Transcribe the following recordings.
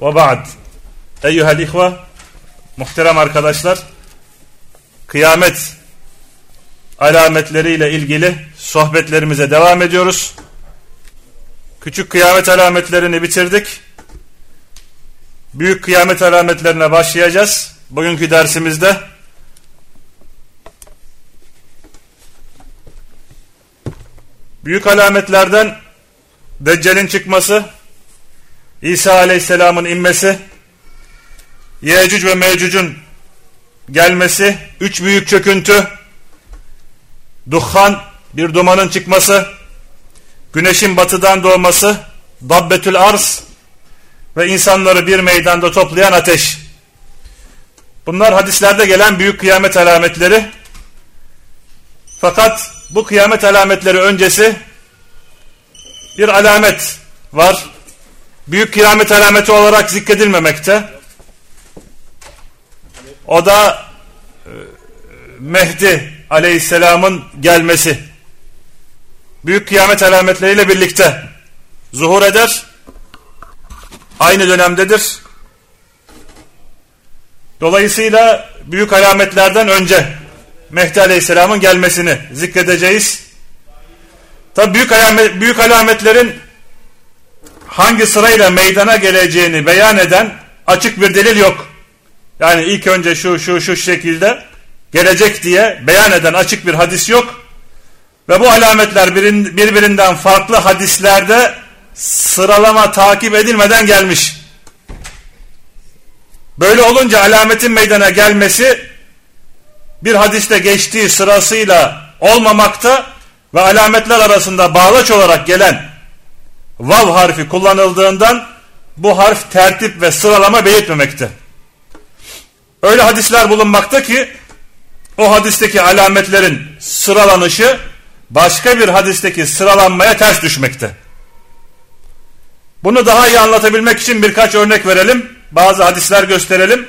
Ve ba'd. Eyyühel ihve, muhterem arkadaşlar, kıyamet alametleriyle ilgili sohbetlerimize devam ediyoruz. Küçük kıyamet alametlerini bitirdik. Büyük kıyamet alametlerine başlayacağız. Bugünkü dersimizde büyük alametlerden Deccal'in çıkması, İsa Aleyhisselam'ın inmesi, Yecüc ve Mecüc'ün gelmesi, üç büyük çöküntü, duhan, bir dumanın çıkması, güneşin batıdan doğması, dabbetül arz ve insanları bir meydanda toplayan ateş. Bunlar hadislerde gelen büyük kıyamet alametleri. Fakat bu kıyamet alametleri öncesi bir alamet var büyük kıyamet alameti olarak zikredilmemekte. O da e, Mehdi aleyhisselamın gelmesi. Büyük kıyamet alametleriyle birlikte zuhur eder. Aynı dönemdedir. Dolayısıyla büyük alametlerden önce Mehdi aleyhisselamın gelmesini zikredeceğiz. Tabi büyük, alamet, büyük alametlerin hangi sırayla meydana geleceğini beyan eden açık bir delil yok. Yani ilk önce şu şu şu şekilde gelecek diye beyan eden açık bir hadis yok. Ve bu alametler birbirinden farklı hadislerde sıralama takip edilmeden gelmiş. Böyle olunca alametin meydana gelmesi bir hadiste geçtiği sırasıyla olmamakta ve alametler arasında bağlaç olarak gelen vav harfi kullanıldığından bu harf tertip ve sıralama belirtmemekte. Öyle hadisler bulunmakta ki o hadisteki alametlerin sıralanışı başka bir hadisteki sıralanmaya ters düşmekte. Bunu daha iyi anlatabilmek için birkaç örnek verelim. Bazı hadisler gösterelim.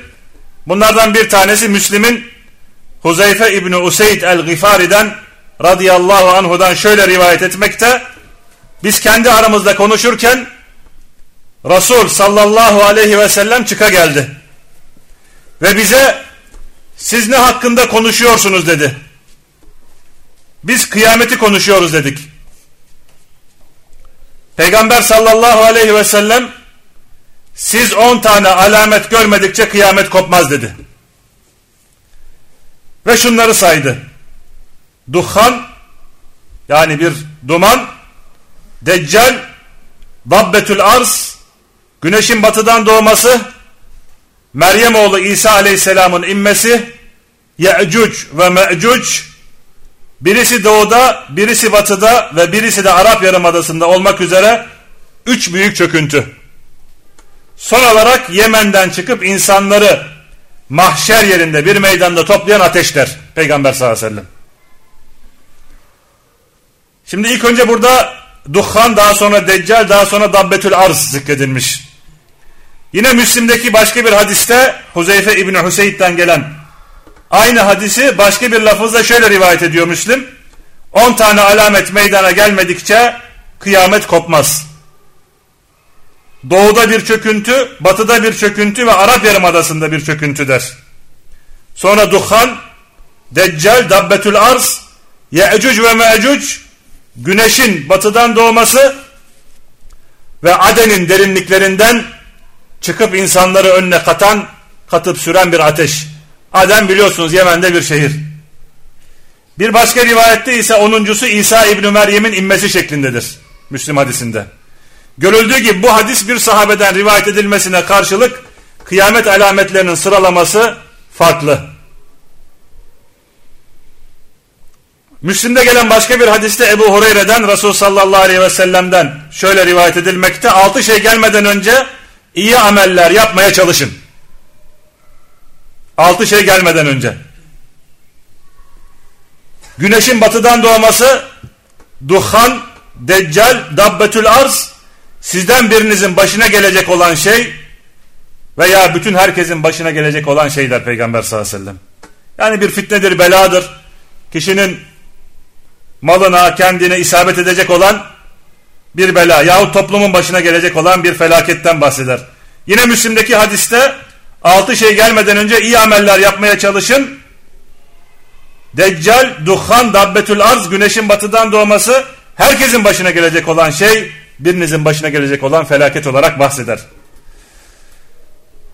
Bunlardan bir tanesi Müslim'in Huzeyfe İbni Useyd el-Gifari'den radıyallahu anhudan şöyle rivayet etmekte. Biz kendi aramızda konuşurken Resul sallallahu aleyhi ve sellem çıka geldi. Ve bize siz ne hakkında konuşuyorsunuz dedi. Biz kıyameti konuşuyoruz dedik. Peygamber sallallahu aleyhi ve sellem siz on tane alamet görmedikçe kıyamet kopmaz dedi. Ve şunları saydı. Duhan yani bir duman Deccal, Dabbetül Arz, güneşin batıdan doğması, Meryem oğlu İsa Aleyhisselam'ın inmesi, Ye'cuc ve Me'cuc, birisi doğuda, birisi batıda ve birisi de Arap Yarımadası'nda olmak üzere üç büyük çöküntü. Son olarak Yemen'den çıkıp insanları mahşer yerinde bir meydanda toplayan ateşler. Peygamber sallallahu aleyhi ve sellem. Şimdi ilk önce burada Duhan daha sonra Deccal daha sonra Dabbetül Arz zikredilmiş. Yine Müslim'deki başka bir hadiste Huzeyfe İbni Hüseyit'ten gelen aynı hadisi başka bir lafızla şöyle rivayet ediyor Müslim. 10 tane alamet meydana gelmedikçe kıyamet kopmaz. Doğuda bir çöküntü, batıda bir çöküntü ve Arap Yarımadası'nda bir çöküntü der. Sonra Duhan, Deccal, Dabbetül Arz, Ye'cuc ve Me'cuc güneşin batıdan doğması ve Aden'in derinliklerinden çıkıp insanları önüne katan, katıp süren bir ateş. Aden biliyorsunuz Yemen'de bir şehir. Bir başka rivayette ise onuncusu İsa İbni Meryem'in inmesi şeklindedir. Müslim hadisinde. Görüldüğü gibi bu hadis bir sahabeden rivayet edilmesine karşılık kıyamet alametlerinin sıralaması farklı. Müslim'de gelen başka bir hadiste Ebu Hureyre'den Resul sallallahu aleyhi ve sellem'den şöyle rivayet edilmekte. Altı şey gelmeden önce iyi ameller yapmaya çalışın. Altı şey gelmeden önce. Güneşin batıdan doğması, duhan, deccal, dabbetül arz, sizden birinizin başına gelecek olan şey veya bütün herkesin başına gelecek olan şeyler Peygamber sallallahu aleyhi ve sellem. Yani bir fitnedir, beladır. Kişinin malına, kendine isabet edecek olan bir bela yahut toplumun başına gelecek olan bir felaketten bahseder. Yine Müslim'deki hadiste altı şey gelmeden önce iyi ameller yapmaya çalışın. Deccal, duhan, dabbetül arz, güneşin batıdan doğması herkesin başına gelecek olan şey birinizin başına gelecek olan felaket olarak bahseder.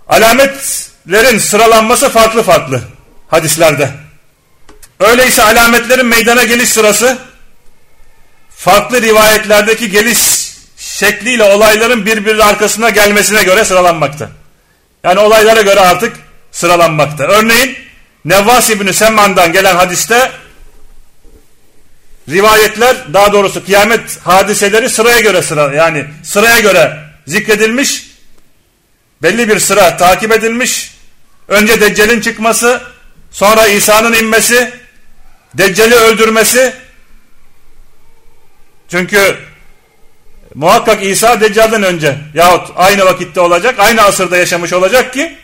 Alametlerin sıralanması farklı farklı hadislerde. Öyleyse alametlerin meydana geliş sırası farklı rivayetlerdeki geliş şekliyle olayların birbiri arkasına gelmesine göre sıralanmakta. Yani olaylara göre artık sıralanmakta. Örneğin Nevvas İbni Semman'dan gelen hadiste rivayetler daha doğrusu kıyamet hadiseleri sıraya göre sıra yani sıraya göre zikredilmiş belli bir sıra takip edilmiş önce Deccal'in çıkması sonra İsa'nın inmesi Deccal'i öldürmesi çünkü muhakkak İsa Deccal'den önce yahut aynı vakitte olacak aynı asırda yaşamış olacak ki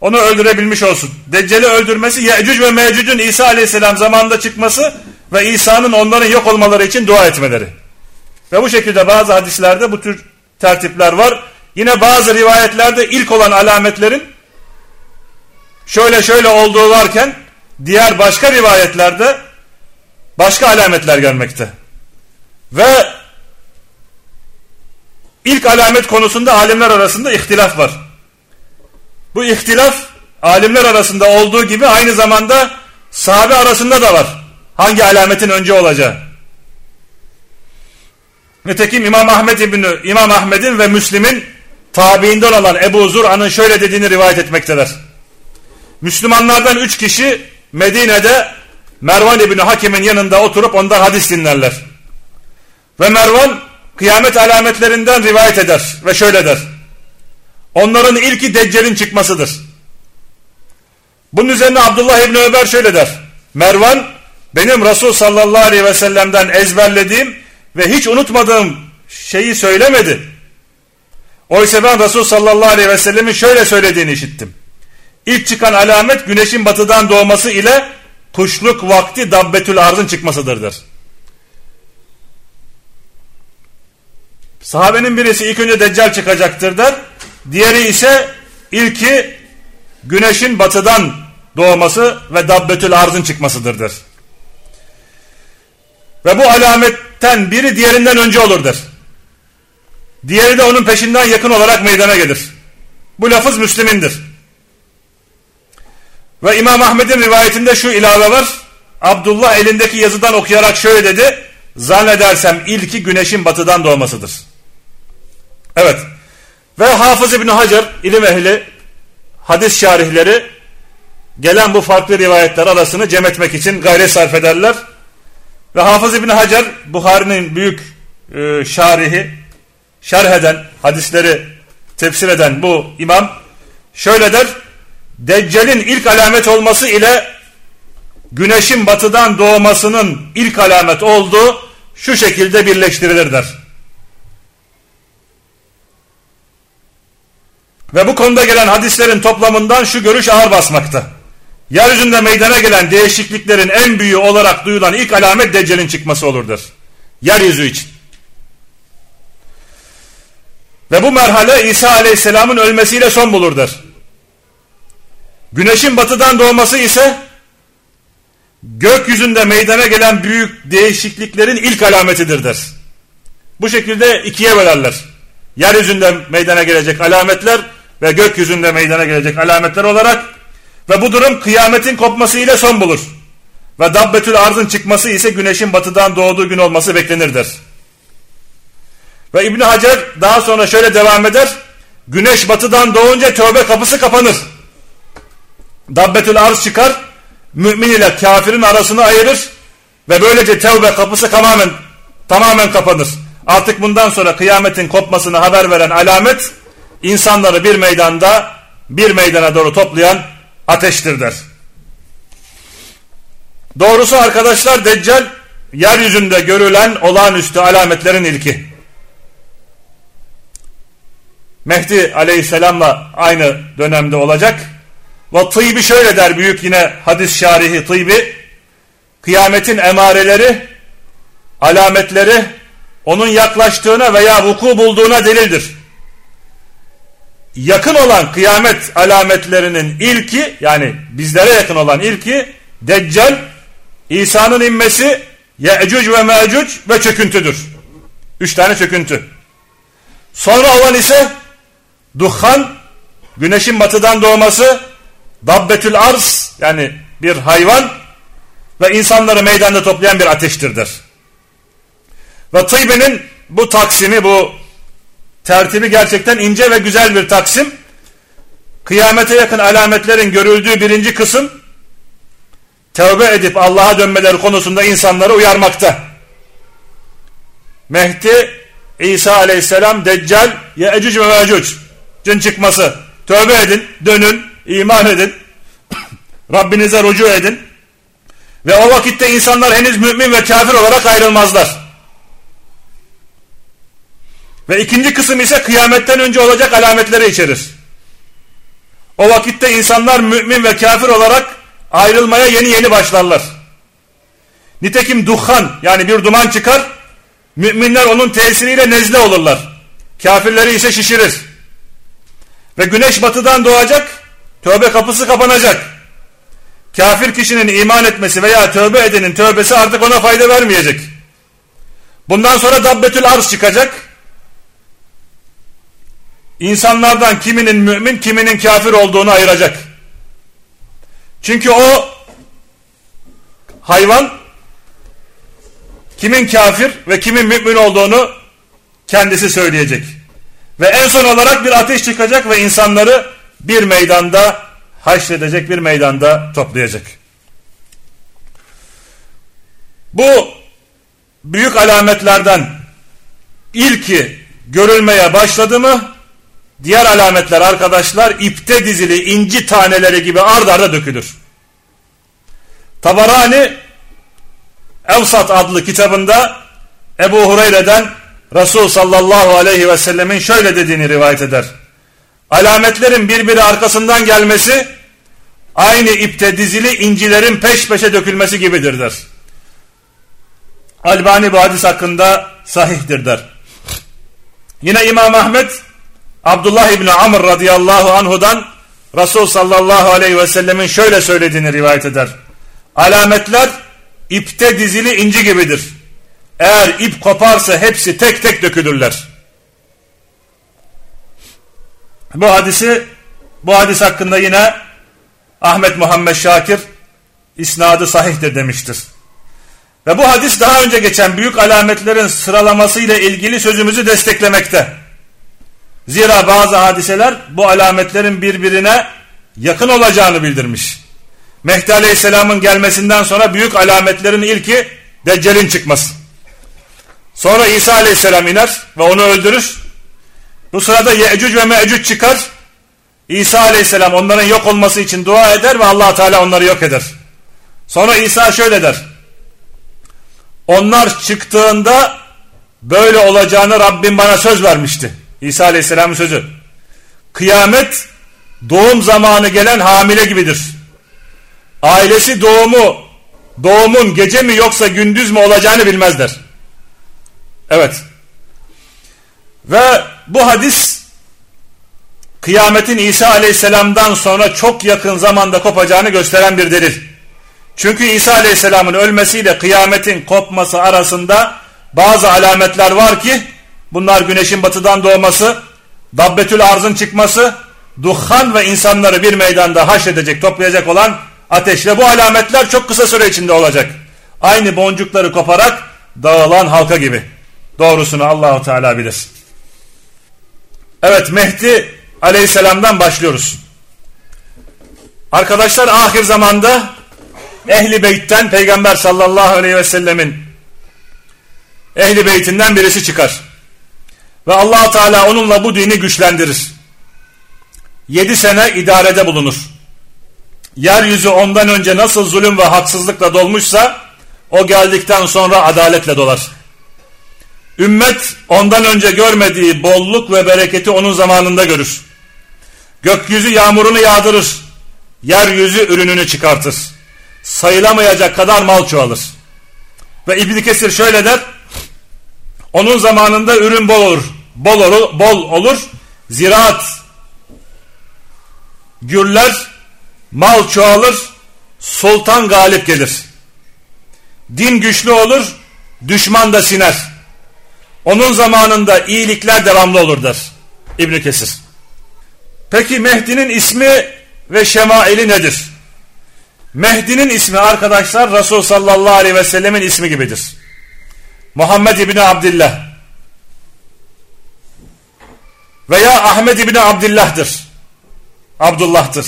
onu öldürebilmiş olsun. Deccal'i öldürmesi Yecüc ve Mecüc'ün İsa aleyhisselam zamanında çıkması ve İsa'nın onların yok olmaları için dua etmeleri. Ve bu şekilde bazı hadislerde bu tür tertipler var. Yine bazı rivayetlerde ilk olan alametlerin şöyle şöyle olduğu varken diğer başka rivayetlerde başka alametler gelmekte. Ve ilk alamet konusunda alimler arasında ihtilaf var. Bu ihtilaf alimler arasında olduğu gibi aynı zamanda sahabe arasında da var. Hangi alametin önce olacağı. Nitekim İmam Ahmed İbni İmam Ahmed'in ve Müslim'in tabiinden olan Ebu Zur'an'ın şöyle dediğini rivayet etmektedir. Müslümanlardan üç kişi Medine'de Mervan İbni Hakim'in yanında oturup ondan hadis dinlerler. Ve Mervan kıyamet alametlerinden rivayet eder ve şöyle der. Onların ilki Deccal'in çıkmasıdır. Bunun üzerine Abdullah İbni Ömer şöyle der. Mervan benim Resul sallallahu aleyhi ve sellem'den ezberlediğim ve hiç unutmadığım şeyi söylemedi. Oysa ben Resul sallallahu aleyhi ve sellemin şöyle söylediğini işittim. İlk çıkan alamet güneşin batıdan doğması ile kuşluk vakti dabbetül arzın çıkmasıdır der. Sahabenin birisi ilk önce deccal çıkacaktır der. Diğeri ise ilki güneşin batıdan doğması ve dabbetül arzın çıkmasıdır der. Ve bu alametten biri diğerinden önce olur der. Diğeri de onun peşinden yakın olarak meydana gelir. Bu lafız Müslümindir. Ve İmam Ahmet'in rivayetinde şu ilave var. Abdullah elindeki yazıdan okuyarak şöyle dedi. Zannedersem ilki güneşin batıdan doğmasıdır. Evet. Ve Hafız İbni Hacer ilim ehli hadis şarihleri gelen bu farklı rivayetler arasını cem etmek için gayret sarf ederler. Ve Hafız İbni Hacer Buhari'nin büyük e, şarihi şerh eden hadisleri tefsir eden bu imam şöyle der Deccal'in ilk alamet olması ile güneşin batıdan doğmasının ilk alamet olduğu şu şekilde birleştirilir der. Ve bu konuda gelen hadislerin toplamından şu görüş ağır basmakta. Yeryüzünde meydana gelen değişikliklerin en büyüğü olarak duyulan ilk alamet Deccal'in çıkması olurdur. Yeryüzü için. Ve bu merhale İsa Aleyhisselam'ın ölmesiyle son bulurdur. Güneşin batıdan doğması ise gökyüzünde meydana gelen büyük değişikliklerin ilk alametidir der. Bu şekilde ikiye bölerler. Yeryüzünde meydana gelecek alametler ve gökyüzünde meydana gelecek alametler olarak ve bu durum kıyametin kopması ile son bulur. Ve dabbetül arzın çıkması ise güneşin batıdan doğduğu gün olması beklenirdir. Ve İbni Hacer daha sonra şöyle devam eder. Güneş batıdan doğunca tövbe kapısı kapanır. Dabbetül arz çıkar. Mümin ile kafirin arasını ayırır. Ve böylece tevbe kapısı tamamen tamamen kapanır. Artık bundan sonra kıyametin kopmasını haber veren alamet insanları bir meydanda bir meydana doğru toplayan ateştir der. Doğrusu arkadaşlar Deccal yeryüzünde görülen olağanüstü alametlerin ilki. Mehdi aleyhisselamla aynı dönemde olacak. Ve Tıbbi şöyle der büyük yine hadis şarihi Tıbbi. Kıyametin emareleri, alametleri onun yaklaştığına veya vuku bulduğuna delildir. Yakın olan kıyamet alametlerinin ilki yani bizlere yakın olan ilki Deccal, İsa'nın inmesi, Ye'cuc ve Me'cuc ve çöküntüdür. Üç tane çöküntü. Sonra olan ise Duhan, güneşin batıdan doğması, Dabbetül Arz yani bir hayvan ve insanları meydanda toplayan bir ateştirdir. Ve Tıbe'nin bu taksimi, bu tertibi gerçekten ince ve güzel bir taksim. Kıyamete yakın alametlerin görüldüğü birinci kısım, tövbe edip Allah'a dönmeleri konusunda insanları uyarmakta. Mehdi, İsa aleyhisselam, Deccal, Ye'cuc ve Me'cuc, cin çıkması. Tövbe edin, dönün, iman edin, Rabbinize rucu edin. Ve o vakitte insanlar henüz mümin ve kafir olarak ayrılmazlar. Ve ikinci kısım ise kıyametten önce olacak alametleri içerir. O vakitte insanlar mümin ve kafir olarak ayrılmaya yeni yeni başlarlar. Nitekim duhan yani bir duman çıkar, müminler onun tesiriyle nezle olurlar. Kafirleri ise şişirir. Ve güneş batıdan doğacak, tövbe kapısı kapanacak. Kafir kişinin iman etmesi veya tövbe edenin tövbesi artık ona fayda vermeyecek. Bundan sonra dabbetül arz çıkacak. İnsanlardan kiminin mümin, kiminin kafir olduğunu ayıracak. Çünkü o hayvan kimin kafir ve kimin mümin olduğunu kendisi söyleyecek. Ve en son olarak bir ateş çıkacak ve insanları bir meydanda haşredecek, bir meydanda toplayacak. Bu büyük alametlerden ilki görülmeye başladı mı diğer alametler arkadaşlar ipte dizili inci taneleri gibi ard arda dökülür. Tabarani Evsat adlı kitabında Ebu Hureyre'den Resul sallallahu aleyhi ve sellemin şöyle dediğini rivayet eder. Alametlerin birbiri arkasından gelmesi aynı ipte dizili incilerin peş peşe dökülmesi gibidir der. Albani bu hadis hakkında sahihtir der. Yine İmam Ahmet Abdullah İbni Amr radıyallahu anhudan Resul sallallahu aleyhi ve sellemin şöyle söylediğini rivayet eder. Alametler ipte dizili inci gibidir. Eğer ip koparsa hepsi tek tek dökülürler. Bu hadisi bu hadis hakkında yine Ahmet Muhammed Şakir isnadı sahihtir demiştir. Ve bu hadis daha önce geçen büyük alametlerin sıralamasıyla ilgili sözümüzü desteklemekte. Zira bazı hadiseler bu alametlerin birbirine yakın olacağını bildirmiş. Mehdi Aleyhisselam'ın gelmesinden sonra büyük alametlerin ilki Deccal'in çıkması. Sonra İsa Aleyhisselam iner ve onu öldürür. Bu sırada Ye'cuc ve Me'cuc çıkar. İsa Aleyhisselam onların yok olması için dua eder ve allah Teala onları yok eder. Sonra İsa şöyle der. Onlar çıktığında böyle olacağını Rabbim bana söz vermişti. İsa Aleyhisselam'ın sözü. Kıyamet doğum zamanı gelen hamile gibidir. Ailesi doğumu doğumun gece mi yoksa gündüz mü olacağını bilmezler. Evet. Ve bu hadis kıyametin İsa Aleyhisselam'dan sonra çok yakın zamanda kopacağını gösteren bir delil. Çünkü İsa Aleyhisselam'ın ölmesiyle kıyametin kopması arasında bazı alametler var ki bunlar güneşin batıdan doğması, Dabbetül Arz'ın çıkması, duhan ve insanları bir meydanda haşredecek, toplayacak olan ateşle bu alametler çok kısa süre içinde olacak. Aynı boncukları koparak dağılan halka gibi. Doğrusunu Allahu Teala bilir. Evet Mehdi Aleyhisselam'dan başlıyoruz. Arkadaşlar ahir zamanda ehli beytten peygamber sallallahu aleyhi ve sellemin ehli beytinden birisi çıkar. Ve allah Teala onunla bu dini güçlendirir. Yedi sene idarede bulunur. Yeryüzü ondan önce nasıl zulüm ve haksızlıkla dolmuşsa o geldikten sonra adaletle dolar. Ümmet ondan önce görmediği bolluk ve bereketi onun zamanında görür. Gökyüzü yağmurunu yağdırır. Yeryüzü ürününü çıkartır. Sayılamayacak kadar mal çoğalır. Ve İbn Kesir şöyle der. Onun zamanında ürün bol olur. Bol olur, bol olur. Ziraat gürler, mal çoğalır, sultan galip gelir. Din güçlü olur, düşman da siner. Onun zamanında iyilikler devamlı olur der İbn Kesir. Peki Mehdi'nin ismi ve şemaili nedir? Mehdi'nin ismi arkadaşlar Resul sallallahu aleyhi ve sellemin ismi gibidir. Muhammed İbni Abdillah veya Ahmet İbni Abdillah'dır. Abdullah'tır.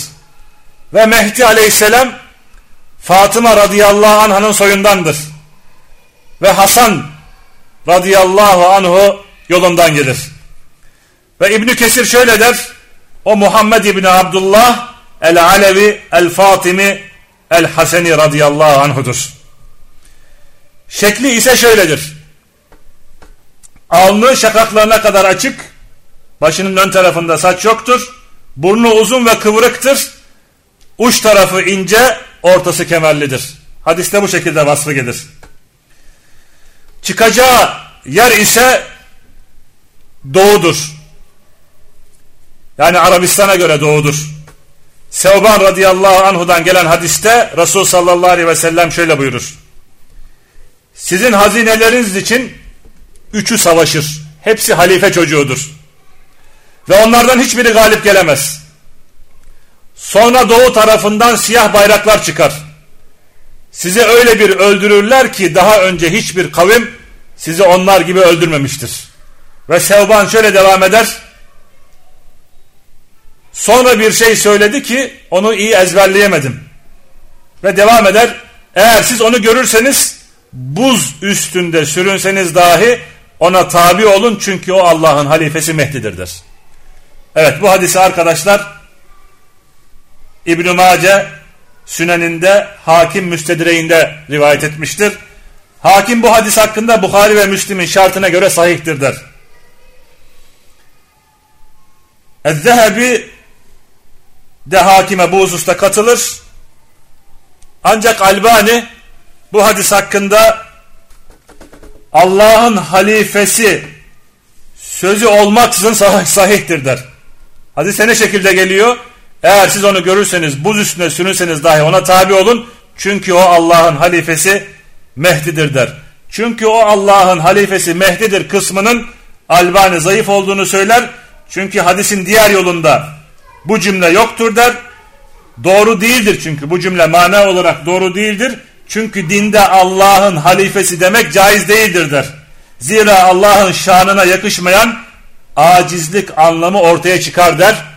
Ve Mehdi aleyhisselam Fatıma radıyallahu anh'ın soyundandır. Ve Hasan radıyallahu anhu yolundan gelir. Ve İbn Kesir şöyle der. O Muhammed İbni Abdullah el-Alevi el-Fatimi el-Haseni radıyallahu anhudur. Şekli ise şöyledir. Alnı şakaklarına kadar açık, başının ön tarafında saç yoktur, burnu uzun ve kıvrıktır, uç tarafı ince, ortası kemerlidir. Hadiste bu şekilde vasfı gelir. Çıkacağı yer ise doğudur. Yani Arabistan'a göre doğudur. Sevban radıyallahu anhudan gelen hadiste Resul sallallahu aleyhi ve sellem şöyle buyurur. Sizin hazineleriniz için üçü savaşır. Hepsi halife çocuğudur. Ve onlardan hiçbiri galip gelemez. Sonra doğu tarafından siyah bayraklar çıkar. Sizi öyle bir öldürürler ki daha önce hiçbir kavim sizi onlar gibi öldürmemiştir. Ve Sevban şöyle devam eder. Sonra bir şey söyledi ki onu iyi ezberleyemedim. Ve devam eder. Eğer siz onu görürseniz buz üstünde sürünseniz dahi ona tabi olun çünkü o Allah'ın halifesi Mehdi'dir der. Evet bu hadisi arkadaşlar İbn-i Mace Süneninde Hakim Müstedireğinde rivayet etmiştir. Hakim bu hadis hakkında Bukhari ve Müslim'in şartına göre sahihtir der. Ez-Zehebi de hakime bu hususta katılır. Ancak Albani bu hadis hakkında Allah'ın halifesi sözü olmaksızın sah sahihtir der. Hadise ne şekilde geliyor? Eğer siz onu görürseniz buz üstüne sürünseniz dahi ona tabi olun. Çünkü o Allah'ın halifesi Mehdi'dir der. Çünkü o Allah'ın halifesi Mehdi'dir kısmının Albani zayıf olduğunu söyler. Çünkü hadisin diğer yolunda bu cümle yoktur der. Doğru değildir çünkü bu cümle mana olarak doğru değildir. Çünkü dinde Allah'ın halifesi demek caiz değildir der. Zira Allah'ın şanına yakışmayan acizlik anlamı ortaya çıkar der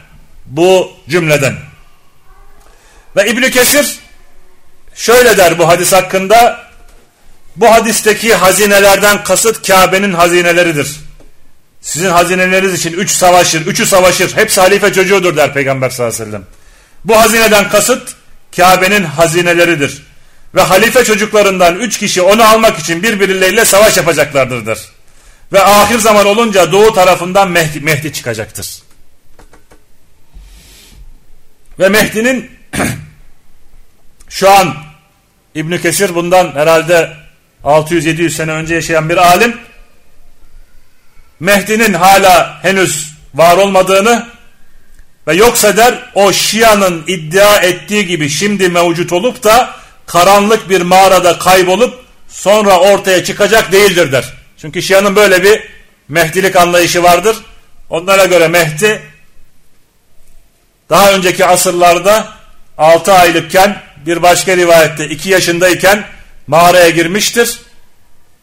bu cümleden. Ve İbn Kesir şöyle der bu hadis hakkında bu hadisteki hazinelerden kasıt Kabe'nin hazineleridir. Sizin hazineleriniz için üç savaşır, üçü savaşır. Hepsi halife çocuğudur der Peygamber sallallahu aleyhi ve sellem. Bu hazineden kasıt Kabe'nin hazineleridir. Ve halife çocuklarından üç kişi onu almak için birbirleriyle savaş yapacaklardır der. Ve ahir zaman olunca doğu tarafından Mehdi, Mehdi çıkacaktır. Ve Mehdi'nin şu an İbn Kesir bundan herhalde 600-700 sene önce yaşayan bir alim Mehdi'nin hala henüz var olmadığını ve yoksa der o Şia'nın iddia ettiği gibi şimdi mevcut olup da karanlık bir mağarada kaybolup sonra ortaya çıkacak değildir der. Çünkü Şia'nın böyle bir Mehdilik anlayışı vardır. Onlara göre Mehdi daha önceki asırlarda 6 aylıkken bir başka rivayette 2 yaşındayken mağaraya girmiştir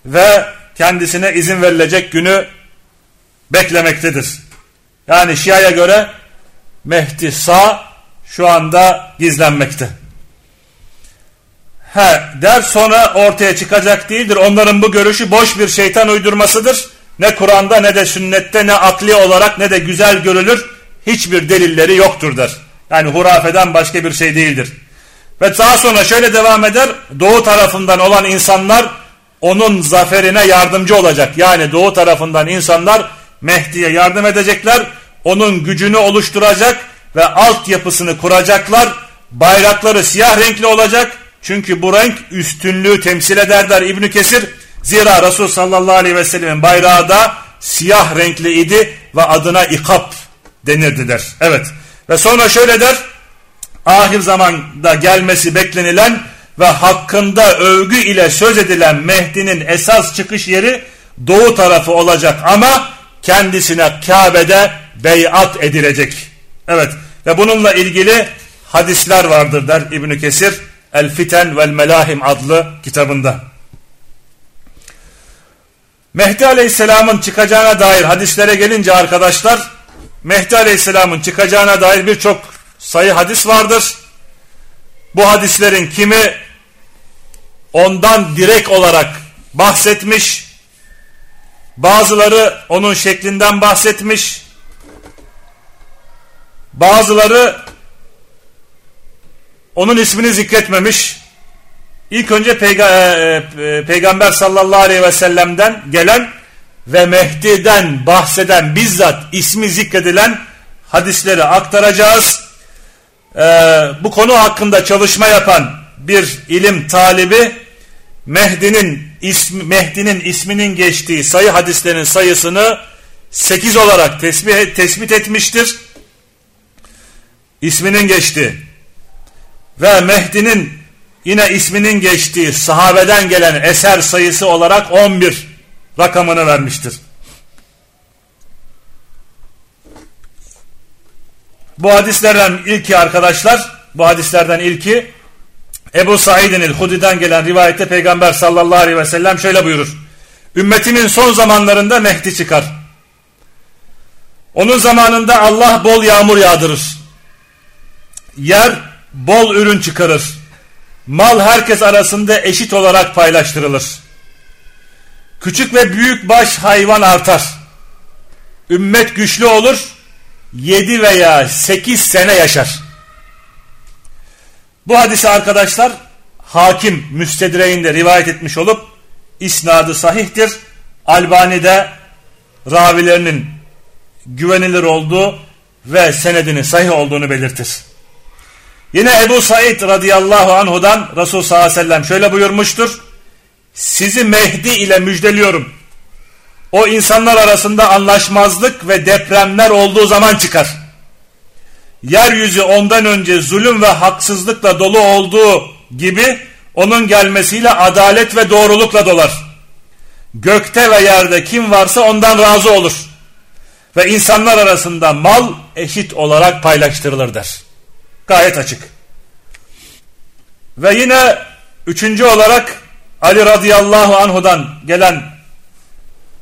ve kendisine izin verilecek günü beklemektedir. Yani Şia'ya göre Mehdi sağ şu anda gizlenmekte. He der sonra ortaya çıkacak değildir. Onların bu görüşü boş bir şeytan uydurmasıdır. Ne Kur'an'da ne de sünnette ne akli olarak ne de güzel görülür. Hiçbir delilleri yoktur der. Yani hurafeden başka bir şey değildir. Ve daha sonra şöyle devam eder. Doğu tarafından olan insanlar onun zaferine yardımcı olacak. Yani doğu tarafından insanlar Mehdi'ye yardım edecekler. Onun gücünü oluşturacak ve altyapısını kuracaklar. Bayrakları siyah renkli olacak. Çünkü bu renk üstünlüğü temsil eder der İbn Kesir. Zira Resul sallallahu aleyhi ve sellemin bayrağı da siyah renkli idi ve adına ikap denirdi der. Evet. Ve sonra şöyle der. Ahir zamanda gelmesi beklenilen ve hakkında övgü ile söz edilen Mehdi'nin esas çıkış yeri doğu tarafı olacak ama kendisine Kabe'de beyat edilecek. Evet ve bununla ilgili hadisler vardır der İbn Kesir El Fiten vel Melahim adlı kitabında. Mehdi Aleyhisselam'ın çıkacağına dair hadislere gelince arkadaşlar Mehdi Aleyhisselam'ın çıkacağına dair birçok sayı hadis vardır. Bu hadislerin kimi ondan direkt olarak bahsetmiş, bazıları onun şeklinden bahsetmiş, bazıları onun ismini zikretmemiş. İlk önce e, e, Peygamber sallallahu aleyhi ve sellem'den gelen ve Mehdi'den bahseden bizzat ismi zikredilen hadisleri aktaracağız. Ee, bu konu hakkında çalışma yapan bir ilim talibi Mehdi'nin ismi, Mehdi'nin isminin geçtiği sayı hadislerin sayısını 8 olarak tespit, tespit etmiştir. İsminin geçtiği ve Mehdi'nin yine isminin geçtiği sahabeden gelen eser sayısı olarak 11 rakamını vermiştir. Bu hadislerden ilki arkadaşlar, bu hadislerden ilki Ebu Said'in el-Hudi'den gelen rivayette Peygamber sallallahu aleyhi ve sellem şöyle buyurur. Ümmetimin son zamanlarında Mehdi çıkar. Onun zamanında Allah bol yağmur yağdırır. Yer bol ürün çıkarır. Mal herkes arasında eşit olarak paylaştırılır. Küçük ve büyük baş hayvan artar. Ümmet güçlü olur. Yedi veya sekiz sene yaşar. Bu hadisi arkadaşlar hakim müstedreğinde rivayet etmiş olup isnadı sahihtir. Albani'de ravilerinin güvenilir olduğu ve senedinin sahih olduğunu belirtir. Yine Ebu Said radıyallahu anhudan Resul sallallahu aleyhi ve sellem şöyle buyurmuştur. Sizi Mehdi ile müjdeliyorum. O insanlar arasında anlaşmazlık ve depremler olduğu zaman çıkar. Yeryüzü ondan önce zulüm ve haksızlıkla dolu olduğu gibi onun gelmesiyle adalet ve doğrulukla dolar. Gökte ve yerde kim varsa ondan razı olur. Ve insanlar arasında mal eşit olarak paylaştırılır der. Gayet açık. Ve yine üçüncü olarak Ali radıyallahu anhudan gelen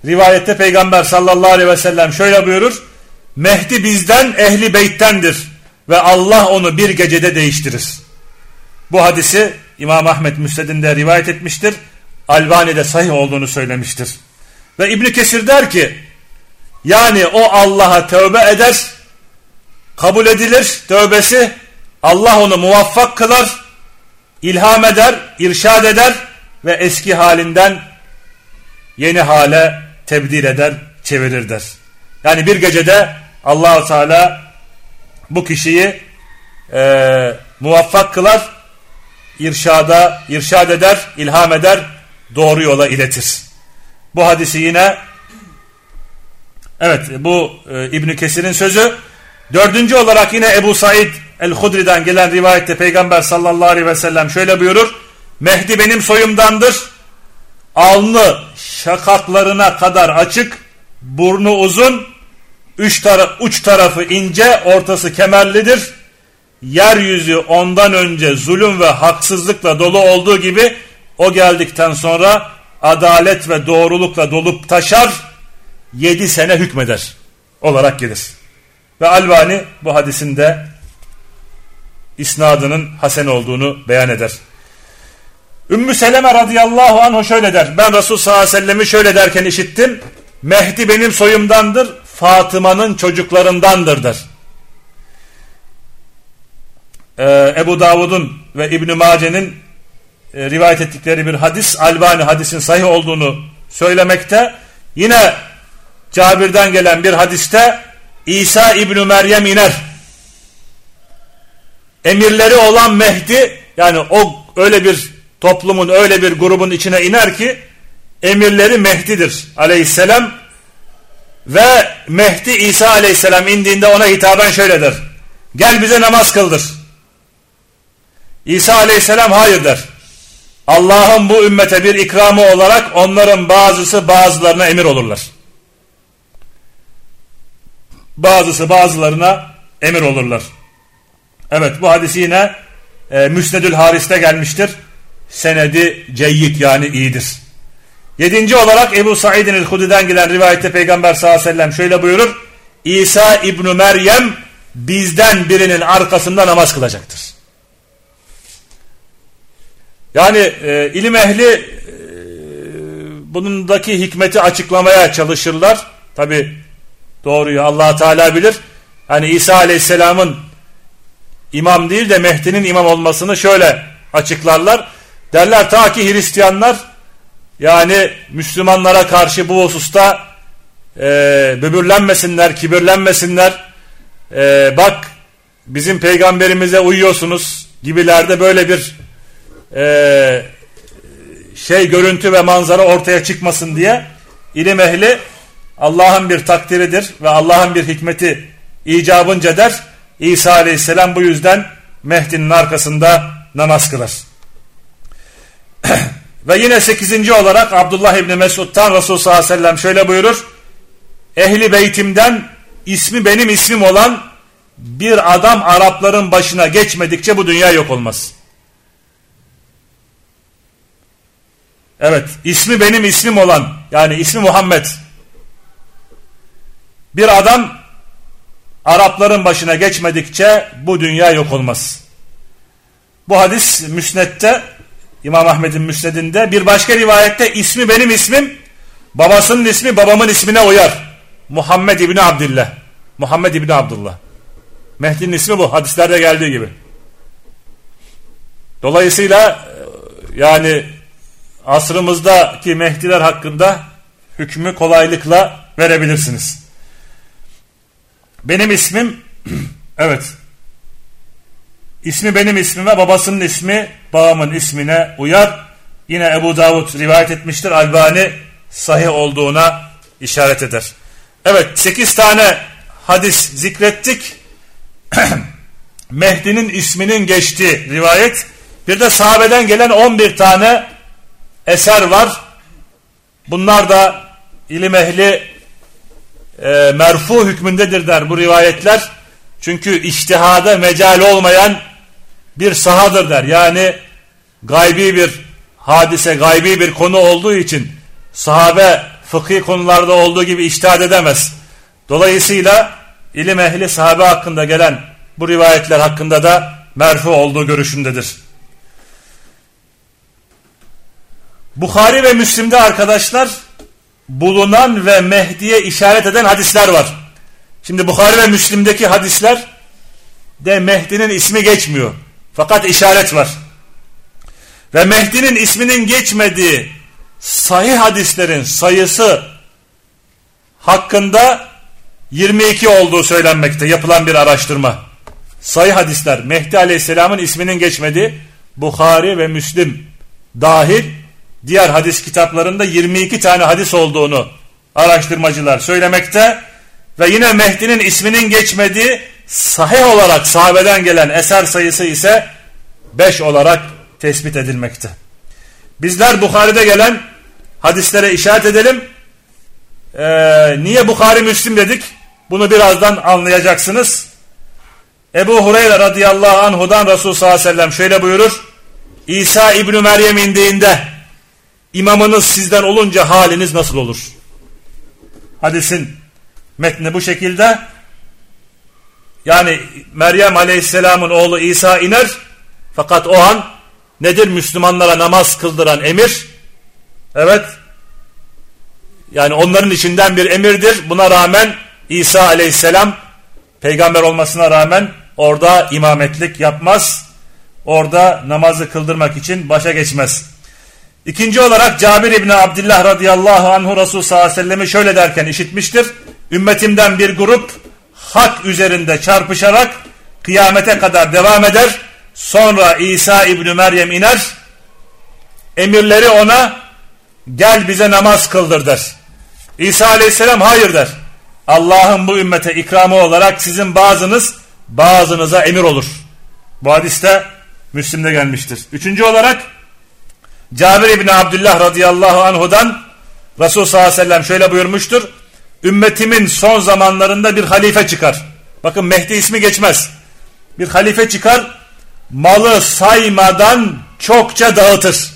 rivayette Peygamber sallallahu aleyhi ve sellem şöyle buyurur. Mehdi bizden ehli beyttendir ve Allah onu bir gecede değiştirir. Bu hadisi İmam Ahmet Müsned'inde rivayet etmiştir. Albani'de sahih olduğunu söylemiştir. Ve İbn Kesir der ki yani o Allah'a tövbe eder, kabul edilir tövbesi, Allah onu muvaffak kılar, ilham eder, irşad eder ve eski halinden yeni hale tebdil eder, çevirir der. Yani bir gecede allah Teala bu kişiyi e, muvaffak kılar, irşada, irşad eder, ilham eder, doğru yola iletir. Bu hadisi yine evet bu e, İbn Kesir'in sözü. Dördüncü olarak yine Ebu Said el-Hudri'den gelen rivayette Peygamber sallallahu aleyhi ve sellem şöyle buyurur. Mehdi benim soyumdandır. Alnı şakaklarına kadar açık, burnu uzun, üç tara uç tarafı ince, ortası kemerlidir. Yeryüzü ondan önce zulüm ve haksızlıkla dolu olduğu gibi o geldikten sonra adalet ve doğrulukla dolup taşar, yedi sene hükmeder olarak gelir. Ve Albani bu hadisinde isnadının hasen olduğunu beyan eder. Ümmü Seleme radıyallahu anh şöyle der. Ben Resul sallallahu aleyhi ve sellem'i şöyle derken işittim. Mehdi benim soyumdandır, Fatıma'nın çocuklarındandır der. Ee, Ebu Davud'un ve İbn-i Mace'nin e, rivayet ettikleri bir hadis, Albani hadisin sahih olduğunu söylemekte. Yine Cabir'den gelen bir hadiste İsa İbn Meryem iner. Emirleri olan Mehdi yani o öyle bir toplumun öyle bir grubun içine iner ki emirleri Mehdi'dir aleyhisselam ve Mehdi İsa aleyhisselam indiğinde ona hitaben şöyle der. Gel bize namaz kıldır. İsa aleyhisselam hayır der. Allah'ın bu ümmete bir ikramı olarak onların bazısı bazılarına emir olurlar. Bazısı bazılarına emir olurlar. Evet bu hadisi yine e, Müsnedül Haris'te gelmiştir. Senedi ceyyid yani iyidir. Yedinci olarak Ebu Said'in el-Hudi'den gelen rivayette Peygamber sallallahu aleyhi ve sellem şöyle buyurur. İsa İbn Meryem bizden birinin arkasında namaz kılacaktır. Yani e, ilim ehli e, bunundaki hikmeti açıklamaya çalışırlar. Tabi doğruyu allah Teala bilir. Hani İsa Aleyhisselam'ın imam değil de Mehdi'nin imam olmasını şöyle açıklarlar. Derler ta ki Hristiyanlar yani Müslümanlara karşı bu hususta e, böbürlenmesinler, kibirlenmesinler. E, bak bizim peygamberimize uyuyorsunuz gibilerde böyle bir e, şey görüntü ve manzara ortaya çıkmasın diye ilim ehli Allah'ın bir takdiridir ve Allah'ın bir hikmeti icabınca der. İsa aleyhisselam bu yüzden Mehdi'nin arkasında namaz kılar. ve yine sekizinci olarak Abdullah İbni Mesud'dan Resul sallallahu aleyhi ve sellem şöyle buyurur. Ehli beytimden ismi benim ismim olan bir adam Arapların başına geçmedikçe bu dünya yok olmaz. Evet ismi benim ismim olan yani ismi Muhammed. Bir adam Arapların başına geçmedikçe bu dünya yok olmaz. Bu hadis müsnette İmam Ahmet'in müsnedinde bir başka rivayette ismi benim ismim babasının ismi babamın ismine uyar. Muhammed İbni Abdillah. Muhammed İbni Abdullah. Mehdi'nin ismi bu hadislerde geldiği gibi. Dolayısıyla yani asrımızdaki Mehdiler hakkında hükmü kolaylıkla verebilirsiniz. Benim ismim evet ismi benim ismime babasının ismi babamın ismine uyar. Yine Ebu Davud rivayet etmiştir. Albani sahih olduğuna işaret eder. Evet 8 tane hadis zikrettik. Mehdi'nin isminin geçtiği rivayet. Bir de sahabeden gelen 11 tane eser var. Bunlar da ilim ehli e, merfu hükmündedir der bu rivayetler. Çünkü iştihada mecal olmayan bir sahadır der. Yani gaybi bir hadise, gaybi bir konu olduğu için sahabe fıkhi konularda olduğu gibi iştihad edemez. Dolayısıyla ilim ehli sahabe hakkında gelen bu rivayetler hakkında da merfu olduğu görüşündedir. Bukhari ve Müslim'de arkadaşlar bulunan ve Mehdi'ye işaret eden hadisler var. Şimdi Bukhari ve Müslim'deki hadisler de Mehdi'nin ismi geçmiyor. Fakat işaret var. Ve Mehdi'nin isminin geçmediği sahih hadislerin sayısı hakkında 22 olduğu söylenmekte yapılan bir araştırma. Sayı hadisler Mehdi Aleyhisselam'ın isminin geçmediği Bukhari ve Müslim dahil diğer hadis kitaplarında 22 tane hadis olduğunu araştırmacılar söylemekte ve yine Mehdi'nin isminin geçmediği sahih olarak sahabeden gelen eser sayısı ise 5 olarak tespit edilmekte. Bizler Bukhari'de gelen hadislere işaret edelim. Ee, niye Bukhari Müslim dedik? Bunu birazdan anlayacaksınız. Ebu Hureyre radıyallahu anhudan Resul sallallahu aleyhi ve sellem şöyle buyurur. İsa İbni Meryem indiğinde imamınız sizden olunca haliniz nasıl olur? Hadisin metni bu şekilde. Yani Meryem Aleyhisselam'ın oğlu İsa iner fakat o an nedir? Müslümanlara namaz kıldıran emir. Evet. Yani onların içinden bir emirdir. Buna rağmen İsa aleyhisselam peygamber olmasına rağmen orada imametlik yapmaz. Orada namazı kıldırmak için başa geçmez. İkinci olarak Cabir İbni Abdullah radıyallahu anhu Resul sallallahu aleyhi ve sellem'i şöyle derken işitmiştir. Ümmetimden bir grup hak üzerinde çarpışarak kıyamete kadar devam eder. Sonra İsa İbni Meryem iner. Emirleri ona gel bize namaz kıldır der. İsa aleyhisselam hayır der. Allah'ın bu ümmete ikramı olarak sizin bazınız bazınıza emir olur. Bu hadiste Müslim'de gelmiştir. Üçüncü olarak Cabir İbni Abdullah radıyallahu anhudan Resul sallallahu aleyhi ve sellem şöyle buyurmuştur. Ümmetimin son zamanlarında bir halife çıkar. Bakın Mehdi ismi geçmez. Bir halife çıkar malı saymadan çokça dağıtır.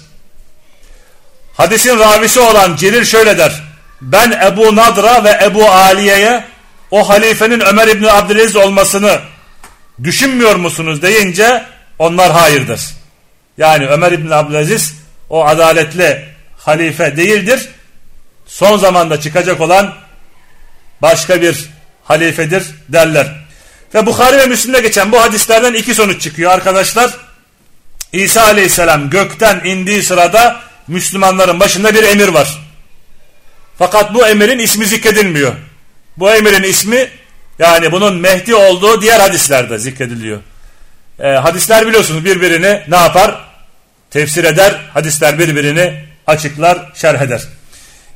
Hadisin ravisi olan Celil şöyle der. Ben Ebu Nadra ve Ebu Aliye'ye o halifenin Ömer İbni Abdülaziz olmasını düşünmüyor musunuz deyince onlar hayırdır. Yani Ömer İbni Abdülaziz o adaletli halife değildir. Son zamanda çıkacak olan başka bir halifedir derler. Ve Bukhari ve Müslim'de geçen bu hadislerden iki sonuç çıkıyor arkadaşlar. İsa aleyhisselam gökten indiği sırada Müslümanların başında bir emir var. Fakat bu emirin ismi zikredilmiyor. Bu emirin ismi yani bunun Mehdi olduğu diğer hadislerde zikrediliyor. E, hadisler biliyorsunuz birbirini ne yapar? Tefsir eder. Hadisler birbirini açıklar, şerh eder.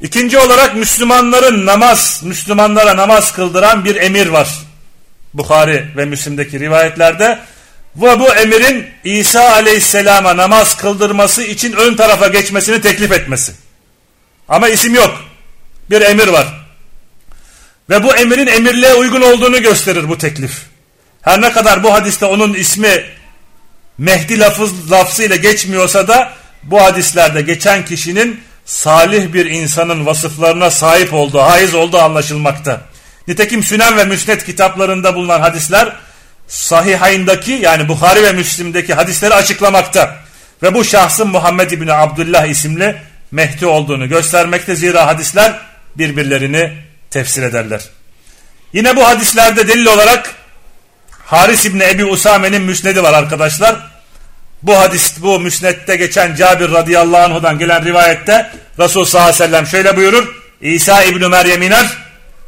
İkinci olarak Müslümanların namaz, Müslümanlara namaz kıldıran bir emir var. Bukhari ve Müslim'deki rivayetlerde. Ve bu emirin İsa aleyhisselama namaz kıldırması için ön tarafa geçmesini teklif etmesi. Ama isim yok. Bir emir var. Ve bu emirin emirliğe uygun olduğunu gösterir bu teklif. Her ne kadar bu hadiste onun ismi Mehdi lafız, lafzıyla geçmiyorsa da bu hadislerde geçen kişinin salih bir insanın vasıflarına sahip olduğu, haiz olduğu anlaşılmakta. Nitekim Sünen ve Müsned kitaplarında bulunan hadisler sahihayındaki yani Bukhari ve Müslim'deki hadisleri açıklamakta. Ve bu şahsın Muhammed İbni Abdullah isimli Mehdi olduğunu göstermekte. Zira hadisler birbirlerini tefsir ederler. Yine bu hadislerde delil olarak Haris İbni Ebi Usame'nin müsnedi var arkadaşlar. Bu hadis, bu müsnette geçen Cabir radıyallahu anhudan gelen rivayette Resul sallallahu aleyhi ve sellem şöyle buyurur. İsa İbni Meryem iner.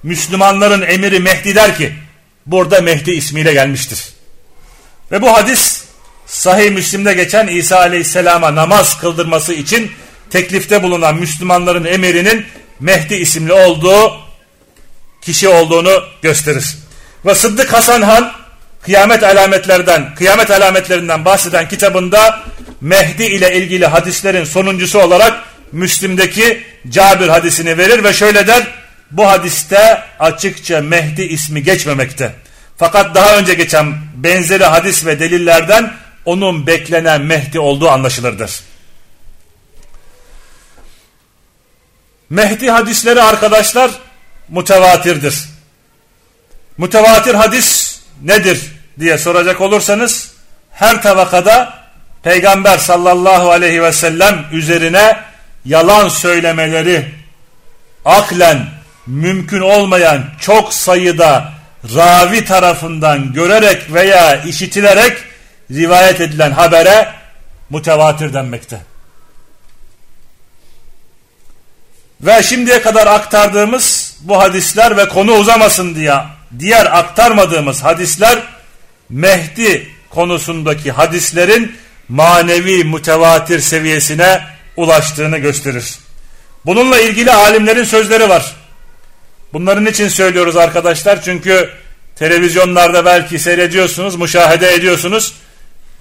Müslümanların emiri Mehdi der ki burada Mehdi ismiyle gelmiştir. Ve bu hadis sahih Müslim'de geçen İsa aleyhisselama namaz kıldırması için teklifte bulunan Müslümanların emirinin Mehdi isimli olduğu kişi olduğunu gösterir. Ve Sıddık Hasan Han kıyamet alametlerden, kıyamet alametlerinden bahseden kitabında Mehdi ile ilgili hadislerin sonuncusu olarak Müslim'deki Cabir hadisini verir ve şöyle der. Bu hadiste açıkça Mehdi ismi geçmemekte. Fakat daha önce geçen benzeri hadis ve delillerden onun beklenen Mehdi olduğu anlaşılırdır. Mehdi hadisleri arkadaşlar mutevatirdir. Mutevatir hadis nedir diye soracak olursanız her tabakada Peygamber sallallahu aleyhi ve sellem üzerine yalan söylemeleri aklen mümkün olmayan çok sayıda ravi tarafından görerek veya işitilerek rivayet edilen habere mutevatir denmekte. Ve şimdiye kadar aktardığımız bu hadisler ve konu uzamasın diye diğer aktarmadığımız hadisler Mehdi konusundaki hadislerin manevi mütevatir seviyesine ulaştığını gösterir. Bununla ilgili alimlerin sözleri var. Bunların için söylüyoruz arkadaşlar? Çünkü televizyonlarda belki seyrediyorsunuz, müşahede ediyorsunuz.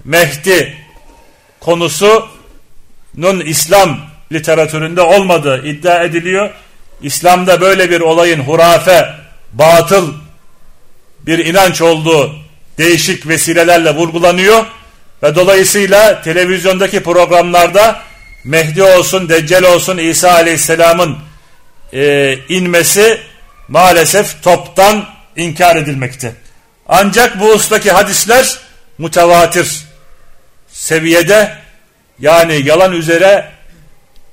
Mehdi konusunun İslam literatüründe olmadığı iddia ediliyor. İslam'da böyle bir olayın hurafe, batıl bir inanç olduğu değişik vesilelerle vurgulanıyor ve dolayısıyla televizyondaki programlarda Mehdi olsun, Deccal olsun, İsa Aleyhisselam'ın e, inmesi maalesef toptan inkar edilmekte. Ancak bu ustaki hadisler mutevatir seviyede yani yalan üzere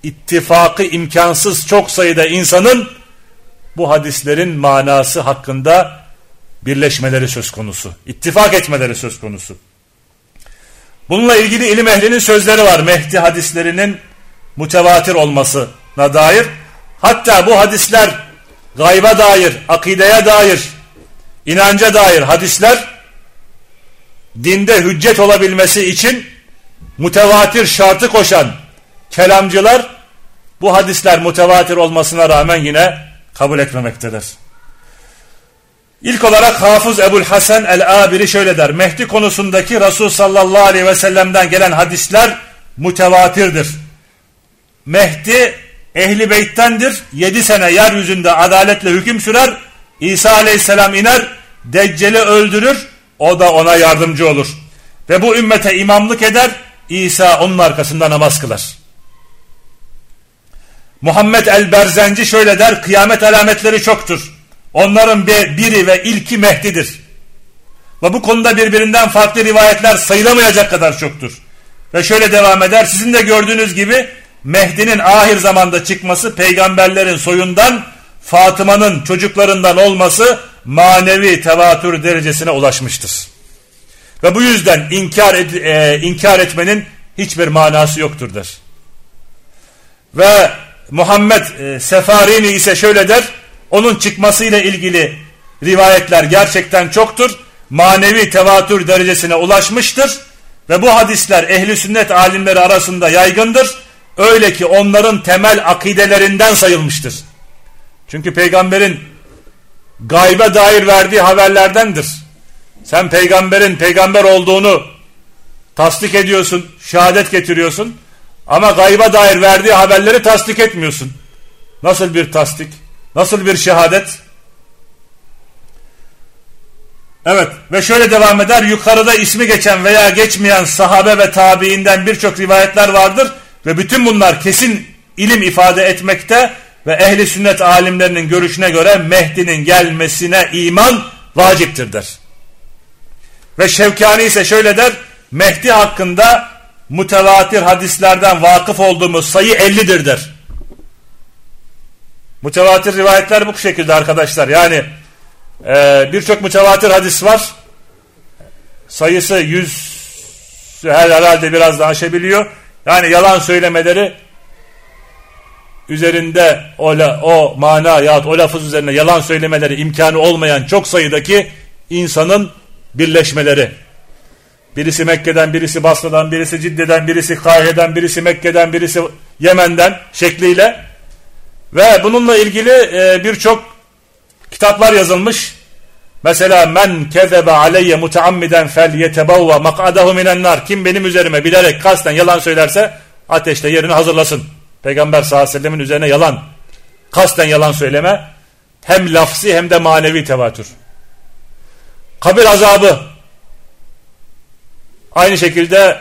ittifakı imkansız çok sayıda insanın bu hadislerin manası hakkında birleşmeleri söz konusu. İttifak etmeleri söz konusu. Bununla ilgili ilim ehlinin sözleri var. Mehdi hadislerinin mütevatir olmasına dair. Hatta bu hadisler gayba dair, akideye dair, inanca dair hadisler dinde hüccet olabilmesi için mütevatir şartı koşan kelamcılar bu hadisler mütevatir olmasına rağmen yine kabul etmemektedir. İlk olarak Hafız Ebul Hasan el-Abiri şöyle der. Mehdi konusundaki Resul sallallahu aleyhi ve sellem'den gelen hadisler mütevatirdir. Mehdi ehli beyttendir. Yedi sene yeryüzünde adaletle hüküm sürer. İsa aleyhisselam iner. Deccali öldürür. O da ona yardımcı olur. Ve bu ümmete imamlık eder. İsa onun arkasında namaz kılar. Muhammed el-Berzenci şöyle der. Kıyamet alametleri çoktur. Onların biri ve ilki Mehdi'dir. Ve bu konuda birbirinden farklı rivayetler sayılamayacak kadar çoktur. Ve şöyle devam eder. Sizin de gördüğünüz gibi Mehdi'nin ahir zamanda çıkması peygamberlerin soyundan Fatıma'nın çocuklarından olması manevi tevatür derecesine ulaşmıştır. Ve bu yüzden inkar, et, e, inkar etmenin hiçbir manası yoktur der. Ve Muhammed e, Sefarini ise şöyle der. Onun çıkmasıyla ilgili rivayetler gerçekten çoktur. Manevi tevatür derecesine ulaşmıştır. Ve bu hadisler ehli sünnet alimleri arasında yaygındır. Öyle ki onların temel akidelerinden sayılmıştır. Çünkü peygamberin gaybe dair verdiği haberlerdendir. Sen peygamberin peygamber olduğunu tasdik ediyorsun, şehadet getiriyorsun. Ama gayba dair verdiği haberleri tasdik etmiyorsun. Nasıl bir tasdik? Nasıl bir şehadet? Evet ve şöyle devam eder. Yukarıda ismi geçen veya geçmeyen sahabe ve tabiinden birçok rivayetler vardır. Ve bütün bunlar kesin ilim ifade etmekte ve ehli sünnet alimlerinin görüşüne göre Mehdi'nin gelmesine iman vaciptir der. Ve Şevkani ise şöyle der. Mehdi hakkında mutevatir hadislerden vakıf olduğumuz sayı 50'dir der. Mütevatir rivayetler bu şekilde arkadaşlar. Yani e, birçok mütevatir hadis var. Sayısı yüz herhalde biraz daha aşabiliyor. Yani yalan söylemeleri üzerinde o, o mana ya o lafız üzerine yalan söylemeleri imkanı olmayan çok sayıdaki insanın birleşmeleri. Birisi Mekke'den, birisi Basra'dan, birisi Cidde'den, birisi Kahire'den, birisi Mekke'den, birisi Yemen'den şekliyle ve bununla ilgili e, birçok kitaplar yazılmış. Mesela men kezebe aleyye muteammiden fel yetebavva mak'adahu minen nar. Kim benim üzerime bilerek kasten yalan söylerse ateşte yerini hazırlasın. Peygamber sallallahu aleyhi ve sellemin üzerine yalan. Kasten yalan söyleme. Hem lafsi hem de manevi tevatür. Kabir azabı. Aynı şekilde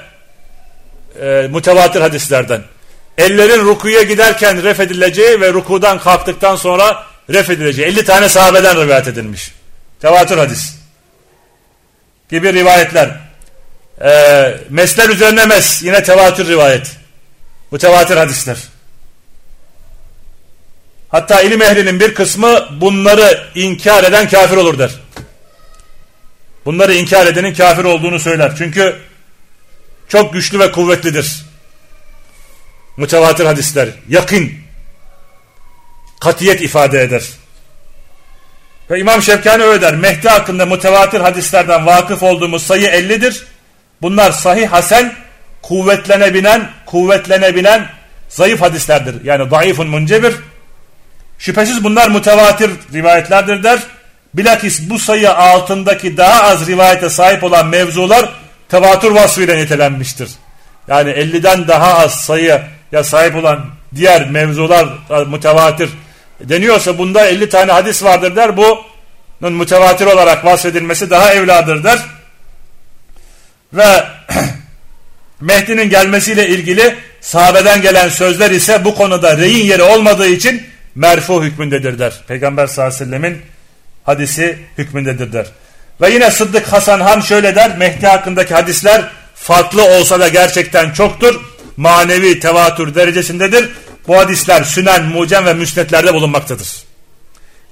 e, mutevatir hadislerden ellerin rukuya giderken ref edileceği ve rukudan kalktıktan sonra ref edileceği 50 tane sahabeden rivayet edilmiş. Tevatür hadis gibi rivayetler. Ee, mesler üzerine mes yine tevatür rivayet. Bu tevatür hadisler. Hatta ilim ehlinin bir kısmı bunları inkar eden kafir olur der. Bunları inkar edenin kafir olduğunu söyler. Çünkü çok güçlü ve kuvvetlidir mütevatir hadisler yakın katiyet ifade eder. Ve İmam Şevkani öyle der. Mehdi hakkında mütevatir hadislerden vakıf olduğumuz sayı 50'dir. Bunlar sahih hasen kuvvetlenebilen, kuvvetlenebilen zayıf hadislerdir. Yani zayıfun muncebir. Şüphesiz bunlar mütevatir rivayetlerdir der. Bilakis bu sayı altındaki daha az rivayete sahip olan mevzular tevatür vasfıyla nitelenmiştir. Yani 50'den daha az sayı ya sahip olan diğer mevzular mütevatir deniyorsa bunda 50 tane hadis vardır der. Bunun mütevatir olarak vasfedilmesi daha evladır der. Ve Mehdi'nin gelmesiyle ilgili sahabeden gelen sözler ise bu konuda reyin yeri olmadığı için merfu hükmündedir der. Peygamber sallallahu aleyhi ve sellemin hadisi hükmündedir der. Ve yine Sıddık Hasan Han şöyle der. Mehdi hakkındaki hadisler farklı olsa da gerçekten çoktur. Manevi tevatür derecesindedir. Bu hadisler sünen, mucem ve müsnetlerde bulunmaktadır.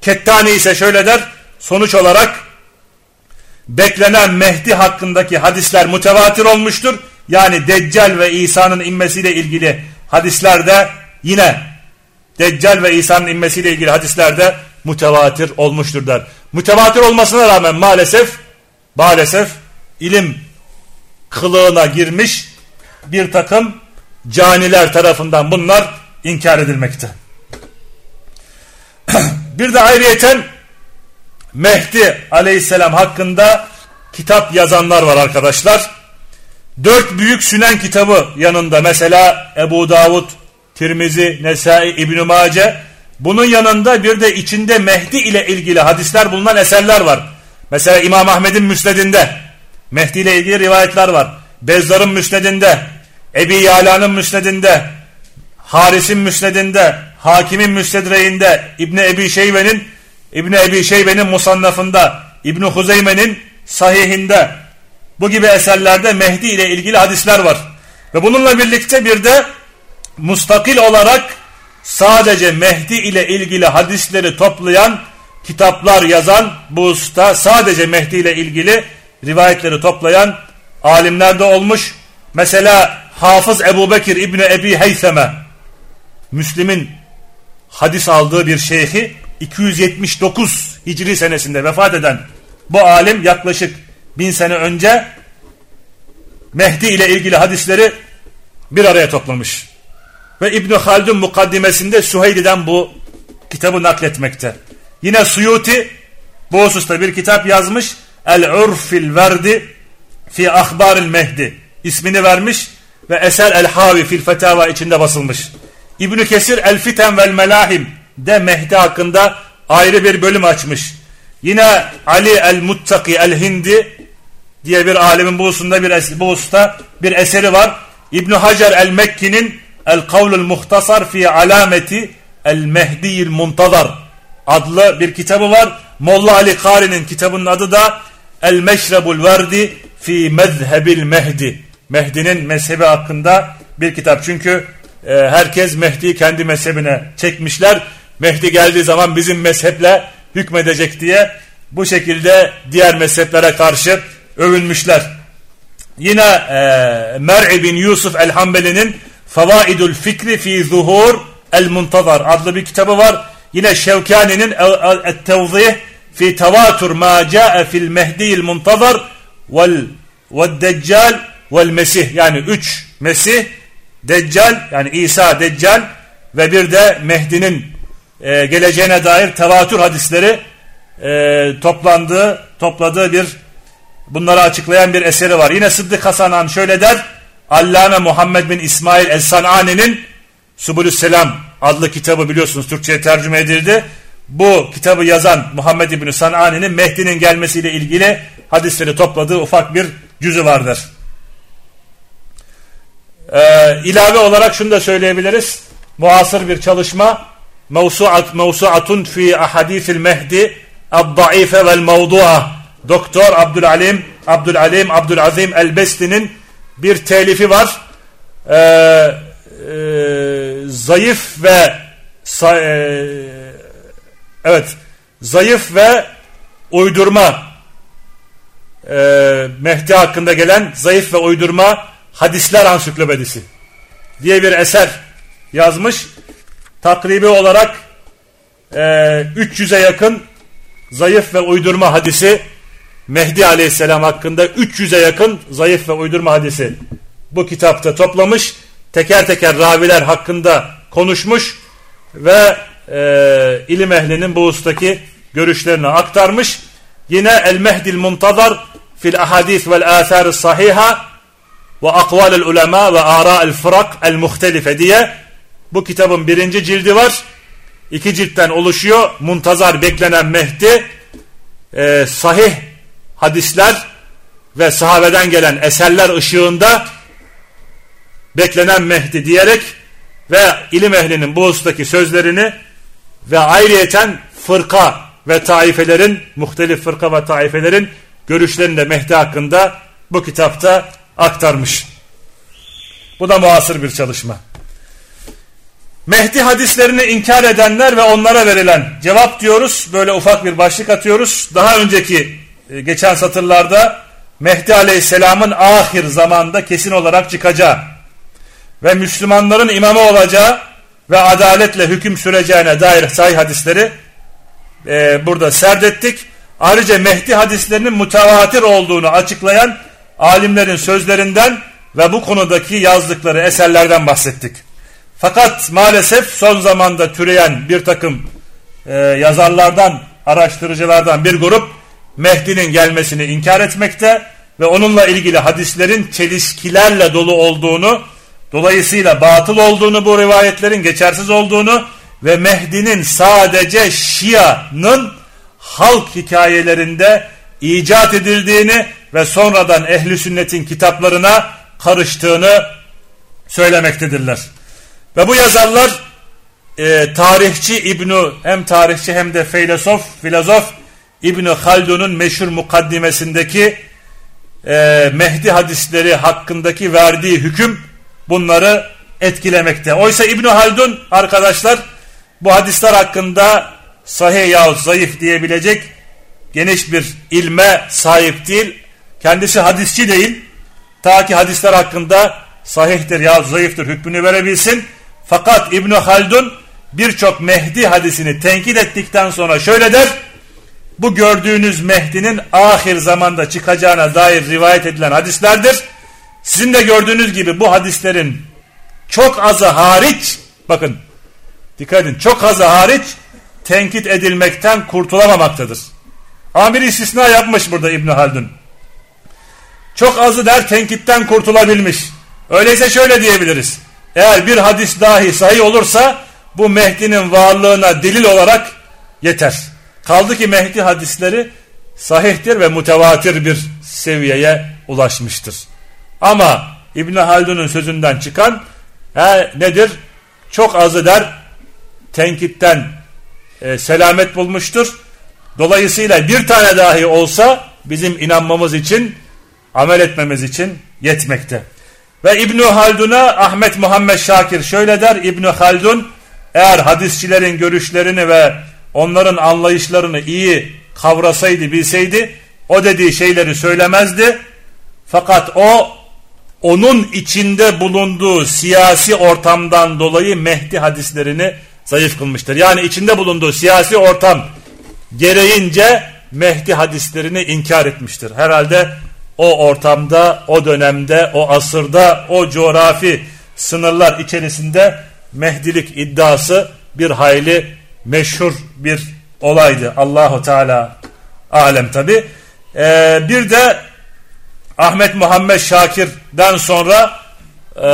Kettani ise şöyle der, sonuç olarak beklenen Mehdi hakkındaki hadisler mutevatir olmuştur. Yani Deccal ve İsa'nın inmesiyle ilgili hadislerde yine Deccal ve İsa'nın inmesiyle ilgili hadislerde mutevatir olmuştur der. Mutevatir olmasına rağmen maalesef maalesef ilim kılığına girmiş bir takım caniler tarafından bunlar inkar edilmekte. bir de ayrıyeten Mehdi aleyhisselam hakkında kitap yazanlar var arkadaşlar. Dört büyük sünen kitabı yanında mesela Ebu Davud, Tirmizi, Nesai, İbn-i Mace. Bunun yanında bir de içinde Mehdi ile ilgili hadisler bulunan eserler var. Mesela İmam Ahmed'in müsnedinde Mehdi ile ilgili rivayetler var. Bezzar'ın müsnedinde, Ebi Yala'nın müsnedinde, Haris'in müsnedinde, Hakim'in müstedreğinde, İbni Ebi Şeybe'nin İbni Ebi Şeybe'nin musannafında, İbni Huzeyme'nin sahihinde bu gibi eserlerde Mehdi ile ilgili hadisler var. Ve bununla birlikte bir de mustakil olarak sadece Mehdi ile ilgili hadisleri toplayan kitaplar yazan bu usta sadece Mehdi ile ilgili rivayetleri toplayan alimler de olmuş. Mesela Hafız Ebu Bekir İbni Ebi Heyseme Müslim'in hadis aldığı bir şeyhi 279 Hicri senesinde vefat eden bu alim yaklaşık bin sene önce Mehdi ile ilgili hadisleri bir araya toplamış. Ve İbn Haldun mukaddimesinde Süheyli'den bu kitabı nakletmekte. Yine Suyuti bu hususta bir kitap yazmış. El-Urfil Verdi fi Ahbaril Mehdi ismini vermiş ve Eser El-Havi fil Fetava içinde basılmış. İbn Kesir El-Fiten vel Melahim de Mehdi hakkında ayrı bir bölüm açmış. Yine Ali el-Muttaki el-Hindi diye bir alimin bu bir, bu hususta bir eseri var. İbn Hacer el-Mekki'nin El-Kavlul Muhtasar fi Alameti El-Mehdi'il Muntazar adlı bir kitabı var. Molla Ali Kari'nin kitabının adı da El-Meşrebul Verdi fi Mezhebil Mehdi. Mehdi'nin mezhebi hakkında bir kitap. Çünkü e, herkes Mehdi'yi kendi mezhebine çekmişler. Mehdi geldiği zaman bizim mezheple hükmedecek diye bu şekilde diğer mezheplere karşı övünmüşler. Yine e, Mer'i bin Yusuf el-Hambeli'nin Favaidul Fikri fi Zuhur el-Muntazar adlı bir kitabı var. Yine Şevkani'nin El-Tevzih fi Tevatur ma ca'e fil Mehdi'il Muntazar vel Deccal vel Mesih yani üç Mesih, Deccal yani İsa Deccal ve bir de Mehdi'nin e, geleceğine dair tevatür hadisleri e, toplandığı, topladığı bir bunları açıklayan bir eseri var. Yine Sıddık Hasan şöyle der. Allame Muhammed bin İsmail El-San'ani'nin Subulüsselam adlı kitabı biliyorsunuz Türkçe'ye tercüme edildi. Bu kitabı yazan Muhammed İbni San'ani'nin Mehdi'nin gelmesiyle ilgili hadisleri topladığı ufak bir cüzü vardır. Ee, ilave olarak şunu da söyleyebiliriz. Muasır bir çalışma mevsuat mevsuatun fi ahadisil mehdi ad-daife vel mevdu'a Doktor Abdülalim Abdülalim Abdülazim El-Besti'nin bir telifi var. Ee, e, zayıf ve sa, e, evet zayıf ve uydurma e, Mehdi hakkında gelen zayıf ve uydurma hadisler ansiklopedisi diye bir eser yazmış takribi olarak e, 300'e yakın zayıf ve uydurma hadisi Mehdi aleyhisselam hakkında 300'e yakın zayıf ve uydurma hadisi bu kitapta toplamış. Teker teker raviler hakkında konuşmuş ve e, ilim ehlinin bu ustaki görüşlerini aktarmış. Yine El Mehdil Muntazar fil ahadis vel athar sahiha ve akvalul ulema ve ara'el fırak el muhtelife diye bu kitabın birinci cildi var. İki ciltten oluşuyor. Muntazar beklenen Mehdi e, sahih hadisler ve sahabeden gelen eserler ışığında beklenen Mehdi diyerek ve ilim ehlinin bu husustaki sözlerini ve ayrıyeten fırka ve taifelerin, muhtelif fırka ve taifelerin görüşlerini Mehdi hakkında bu kitapta aktarmış. Bu da muasır bir çalışma. Mehdi hadislerini inkar edenler ve onlara verilen cevap diyoruz. Böyle ufak bir başlık atıyoruz. Daha önceki e, geçen satırlarda Mehdi Aleyhisselam'ın ahir zamanda kesin olarak çıkacağı ve Müslümanların imamı olacağı ve adaletle hüküm süreceğine dair sahih hadisleri e, burada serdettik. Ayrıca Mehdi hadislerinin mutavatir olduğunu açıklayan alimlerin sözlerinden ve bu konudaki yazdıkları eserlerden bahsettik. Fakat maalesef son zamanda türeyen bir takım e, yazarlardan, araştırıcılardan bir grup Mehdi'nin gelmesini inkar etmekte ve onunla ilgili hadislerin çelişkilerle dolu olduğunu, dolayısıyla batıl olduğunu bu rivayetlerin geçersiz olduğunu ve Mehdi'nin sadece Şia'nın halk hikayelerinde icat edildiğini ve sonradan ehli sünnetin kitaplarına karıştığını söylemektedirler. Ve bu yazarlar e, tarihçi İbnu hem tarihçi hem de filozof filozof İbni Haldun'un meşhur mukaddimesindeki e, Mehdi hadisleri hakkındaki verdiği hüküm bunları etkilemekte. Oysa İbni Haldun arkadaşlar bu hadisler hakkında sahih yahut zayıf diyebilecek geniş bir ilme sahip değil. Kendisi hadisçi değil. Ta ki hadisler hakkında sahihtir ya zayıftır hükmünü verebilsin. Fakat İbn Haldun birçok Mehdi hadisini tenkit ettikten sonra şöyle der. Bu gördüğünüz Mehdi'nin ahir zamanda çıkacağına dair rivayet edilen hadislerdir. Sizin de gördüğünüz gibi bu hadislerin çok azı hariç bakın dikkat edin çok azı hariç tenkit edilmekten kurtulamamaktadır. Ama istisna yapmış burada İbn Haldun. Çok azı der tenkitten kurtulabilmiş. Öyleyse şöyle diyebiliriz. Eğer bir hadis dahi sahih olursa bu Mehdi'nin varlığına delil olarak yeter. Kaldı ki Mehdi hadisleri sahihtir ve mutevatir bir seviyeye ulaşmıştır. Ama İbn Haldun'un sözünden çıkan he, nedir? Çok azı der tenkitten e, selamet bulmuştur. Dolayısıyla bir tane dahi olsa bizim inanmamız için, amel etmemiz için yetmekte. Ve İbn Haldun'a Ahmet Muhammed Şakir şöyle der. İbn Haldun eğer hadisçilerin görüşlerini ve onların anlayışlarını iyi kavrasaydı, bilseydi o dediği şeyleri söylemezdi. Fakat o onun içinde bulunduğu siyasi ortamdan dolayı Mehdi hadislerini zayıf kılmıştır. Yani içinde bulunduğu siyasi ortam gereğince Mehdi hadislerini inkar etmiştir. Herhalde o ortamda, o dönemde, o asırda, o coğrafi sınırlar içerisinde Mehdilik iddiası bir hayli meşhur bir olaydı. Allahu Teala alem tabi. Ee, bir de Ahmet Muhammed Şakir'den sonra e,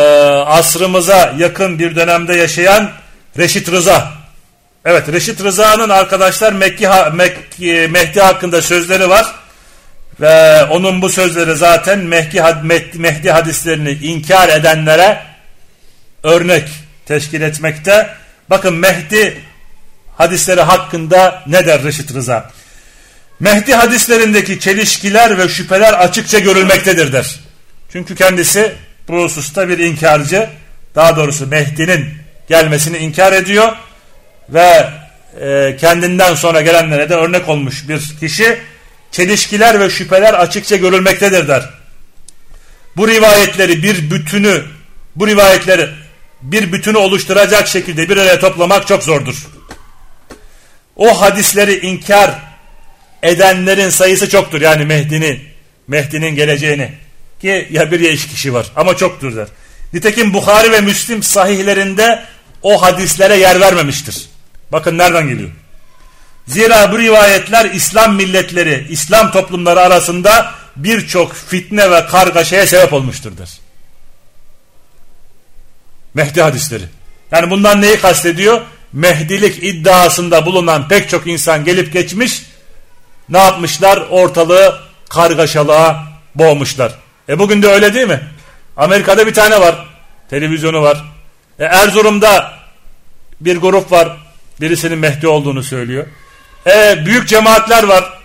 asrımıza yakın bir dönemde yaşayan Reşit Rıza. Evet Reşit Rıza'nın arkadaşlar Mekki, Mekki, Mehdi hakkında sözleri var. Ve onun bu sözleri zaten Mehdi, hadislerini inkar edenlere örnek teşkil etmekte. Bakın Mehdi hadisleri hakkında ne der Reşit Rıza? Mehdi hadislerindeki çelişkiler ve şüpheler açıkça görülmektedir der. Çünkü kendisi bu hususta bir inkarcı. Daha doğrusu Mehdi'nin gelmesini inkar ediyor. Ve e, kendinden sonra gelenlere de örnek olmuş bir kişi çelişkiler ve şüpheler açıkça görülmektedir der. Bu rivayetleri bir bütünü, bu rivayetleri bir bütünü oluşturacak şekilde bir araya toplamak çok zordur. O hadisleri inkar edenlerin sayısı çoktur. Yani Mehdi'nin, Mehdi'nin geleceğini. Ki ya bir ya iki kişi var ama çoktur der. Nitekim Bukhari ve Müslim sahihlerinde o hadislere yer vermemiştir. Bakın nereden geliyor. Zira bu rivayetler İslam milletleri, İslam toplumları arasında birçok fitne ve kargaşaya sebep olmuştur. Mehdi hadisleri. Yani bundan neyi kastediyor? Mehdilik iddiasında bulunan pek çok insan gelip geçmiş. Ne yapmışlar? Ortalığı kargaşalığa boğmuşlar. E bugün de öyle değil mi? Amerika'da bir tane var. Televizyonu var. E Erzurum'da bir grup var. Birisinin Mehdi olduğunu söylüyor. E, büyük cemaatler var.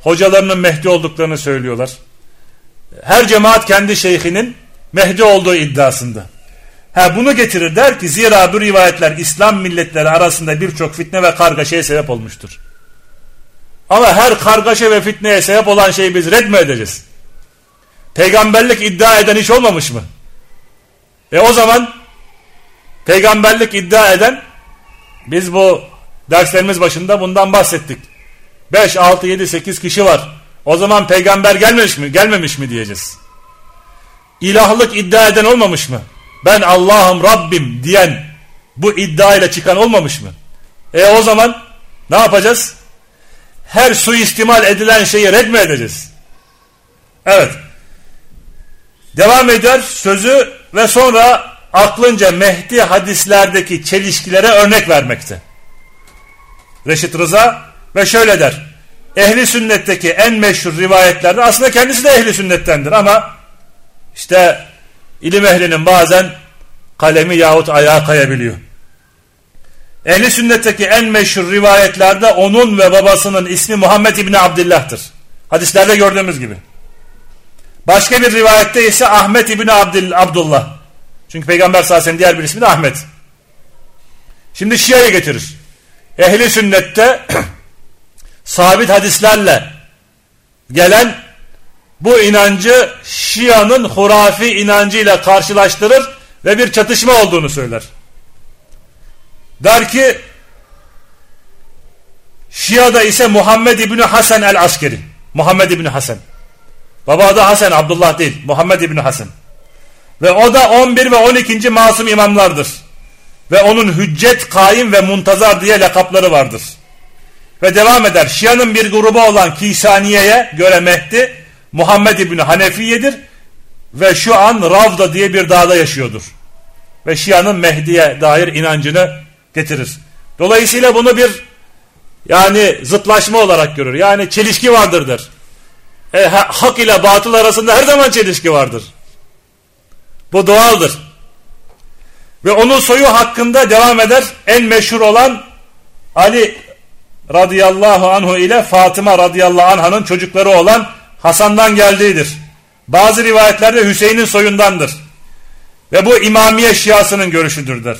Hocalarının Mehdi olduklarını söylüyorlar. Her cemaat kendi şeyhinin Mehdi olduğu iddiasında. Ha bunu getirir der ki zira bu rivayetler İslam milletleri arasında birçok fitne ve kargaşaya sebep olmuştur. Ama her kargaşa ve fitneye sebep olan şeyi biz red mi edeceğiz? Peygamberlik iddia eden hiç olmamış mı? E o zaman peygamberlik iddia eden biz bu derslerimiz başında bundan bahsettik. 5, 6, 7, 8 kişi var. O zaman peygamber gelmemiş mi? Gelmemiş mi diyeceğiz. İlahlık iddia eden olmamış mı? Ben Allah'ım Rabbim diyen bu iddia ile çıkan olmamış mı? E o zaman ne yapacağız? Her suistimal edilen şeyi red mi edeceğiz? Evet. Devam eder sözü ve sonra aklınca Mehdi hadislerdeki çelişkilere örnek vermekte. Reşit Rıza ve şöyle der. Ehli sünnetteki en meşhur rivayetlerde aslında kendisi de ehli sünnettendir ama işte ilim ehlinin bazen kalemi yahut ayağa kayabiliyor. Ehli sünnetteki en meşhur rivayetlerde onun ve babasının ismi Muhammed İbni Abdillah'tır. Hadislerde gördüğümüz gibi. Başka bir rivayette ise Ahmet İbni Abdil, Abdullah. Çünkü Peygamber sallallahu diğer bir ismi de Ahmet. Şimdi Şia'yı getirir. Ehli sünnette sabit hadislerle gelen bu inancı Şia'nın hurafi inancıyla karşılaştırır ve bir çatışma olduğunu söyler. Der ki Şia'da ise Muhammed İbni Hasan el-Askeri. Muhammed İbni Hasan. Baba adı Hasan Abdullah değil. Muhammed İbni Hasan. Ve o da 11 ve 12. masum imamlardır. Ve onun hüccet, kaim ve muntazar diye lakapları vardır. Ve devam eder. Şia'nın bir grubu olan Kisaniye'ye göre Mehdi Muhammed İbni Hanefiye'dir. Ve şu an Ravda diye bir dağda yaşıyordur. Ve Şia'nın Mehdi'ye dair inancını getirir. Dolayısıyla bunu bir yani zıtlaşma olarak görür. Yani çelişki vardır der. E, hak ile batıl arasında her zaman çelişki vardır. Bu doğaldır. Ve onun soyu hakkında devam eder. En meşhur olan Ali radıyallahu anhu ile Fatıma radıyallahu anh'ın çocukları olan Hasan'dan geldiğidir. Bazı rivayetlerde Hüseyin'in soyundandır. Ve bu İmamiye Şiasının görüşüdür der.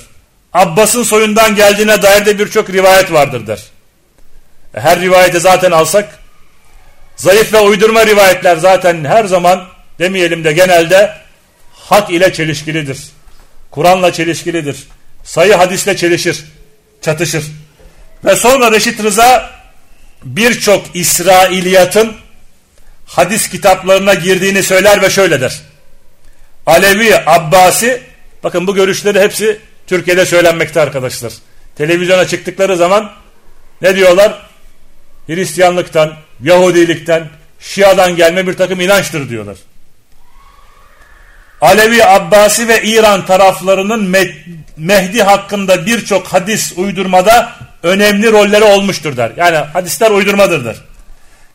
Abbas'ın soyundan geldiğine dair de birçok rivayet vardır der. E, her rivayeti zaten alsak zayıf ve uydurma rivayetler zaten her zaman demeyelim de genelde hak ile çelişkilidir. Kur'an'la çelişkilidir. Sayı hadisle çelişir, çatışır. Ve sonra Reşit Rıza birçok İsrailiyatın hadis kitaplarına girdiğini söyler ve şöyle der. Alevi, Abbasi, bakın bu görüşleri hepsi Türkiye'de söylenmekte arkadaşlar. Televizyona çıktıkları zaman ne diyorlar? Hristiyanlıktan, Yahudilikten, Şia'dan gelme bir takım inançtır diyorlar. Alevi, Abbasi ve İran taraflarının Mehdi hakkında birçok hadis uydurmada önemli rolleri olmuştur der. Yani hadisler uydurmadır der.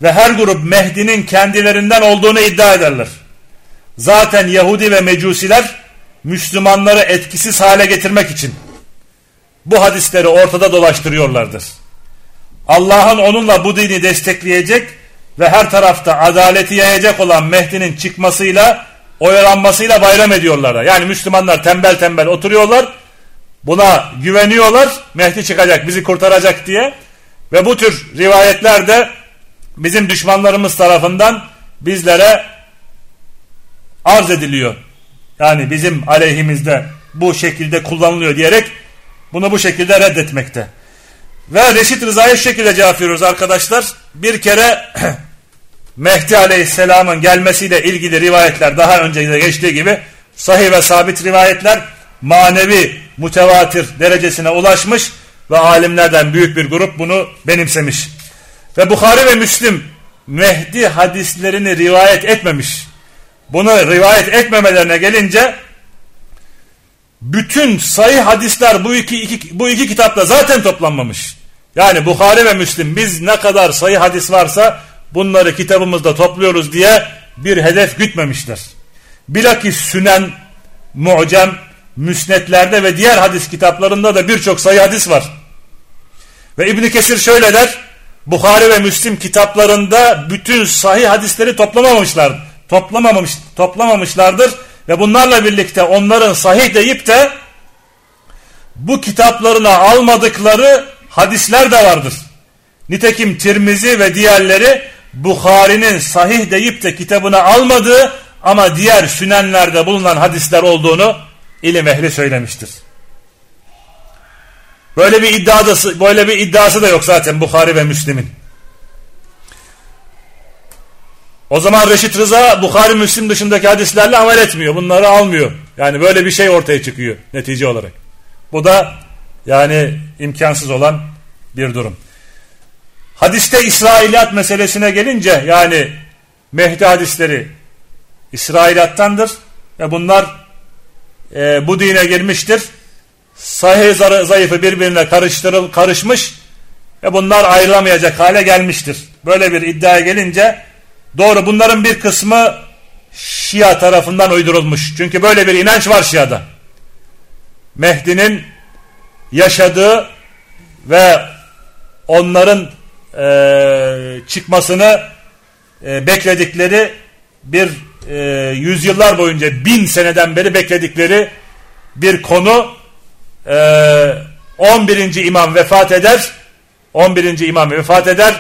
Ve her grup Mehdi'nin kendilerinden olduğunu iddia ederler. Zaten Yahudi ve Mecusiler Müslümanları etkisiz hale getirmek için bu hadisleri ortada dolaştırıyorlardır. Allah'ın onunla bu dini destekleyecek ve her tarafta adaleti yayacak olan Mehdi'nin çıkmasıyla oyalanmasıyla bayram ediyorlar. Yani Müslümanlar tembel tembel oturuyorlar. Buna güveniyorlar. Mehdi çıkacak bizi kurtaracak diye. Ve bu tür rivayetler de bizim düşmanlarımız tarafından bizlere arz ediliyor. Yani bizim aleyhimizde bu şekilde kullanılıyor diyerek bunu bu şekilde reddetmekte. Ve Reşit Rıza'ya şu şekilde cevap veriyoruz arkadaşlar. Bir kere Mehdi Aleyhisselam'ın gelmesiyle ilgili rivayetler daha önce de geçtiği gibi sahih ve sabit rivayetler manevi mutevatir derecesine ulaşmış ve alimlerden büyük bir grup bunu benimsemiş. Ve Bukhari ve Müslim Mehdi hadislerini rivayet etmemiş. Bunu rivayet etmemelerine gelince bütün sayı hadisler bu iki, iki, bu iki kitapta zaten toplanmamış. Yani Bukhari ve Müslim biz ne kadar sayı hadis varsa bunları kitabımızda topluyoruz diye bir hedef gütmemişler. Bilakis Sünen, Mu'cem, Müsnetlerde ve diğer hadis kitaplarında da birçok sayı hadis var. Ve İbn Kesir şöyle der, Bukhari ve Müslim kitaplarında bütün sahih hadisleri toplamamışlar, toplamamış, toplamamışlardır ve bunlarla birlikte onların sahih deyip de bu kitaplarına almadıkları hadisler de vardır. Nitekim Tirmizi ve diğerleri Bukhari'nin sahih deyip de kitabına almadığı ama diğer sünenlerde bulunan hadisler olduğunu ilim ehli söylemiştir. Böyle bir iddiası, böyle bir iddiası da yok zaten Bukhari ve Müslim'in. O zaman Reşit Rıza Bukhari Müslim dışındaki hadislerle amel etmiyor. Bunları almıyor. Yani böyle bir şey ortaya çıkıyor netice olarak. Bu da yani imkansız olan bir durum. Hadiste İsrailiyat meselesine gelince yani Mehdi hadisleri İsrailiyattandır ve bunlar e, bu dine girmiştir. Sahih zayıfı birbirine karıştırıl karışmış ve bunlar ayrılamayacak hale gelmiştir. Böyle bir iddiaya gelince doğru bunların bir kısmı Şia tarafından uydurulmuş. Çünkü böyle bir inanç var Şia'da. Mehdi'nin yaşadığı ve onların e, çıkmasını e, bekledikleri bir e, yüzyıllar boyunca bin seneden beri bekledikleri bir konu e, 11. imam vefat eder 11. imam vefat eder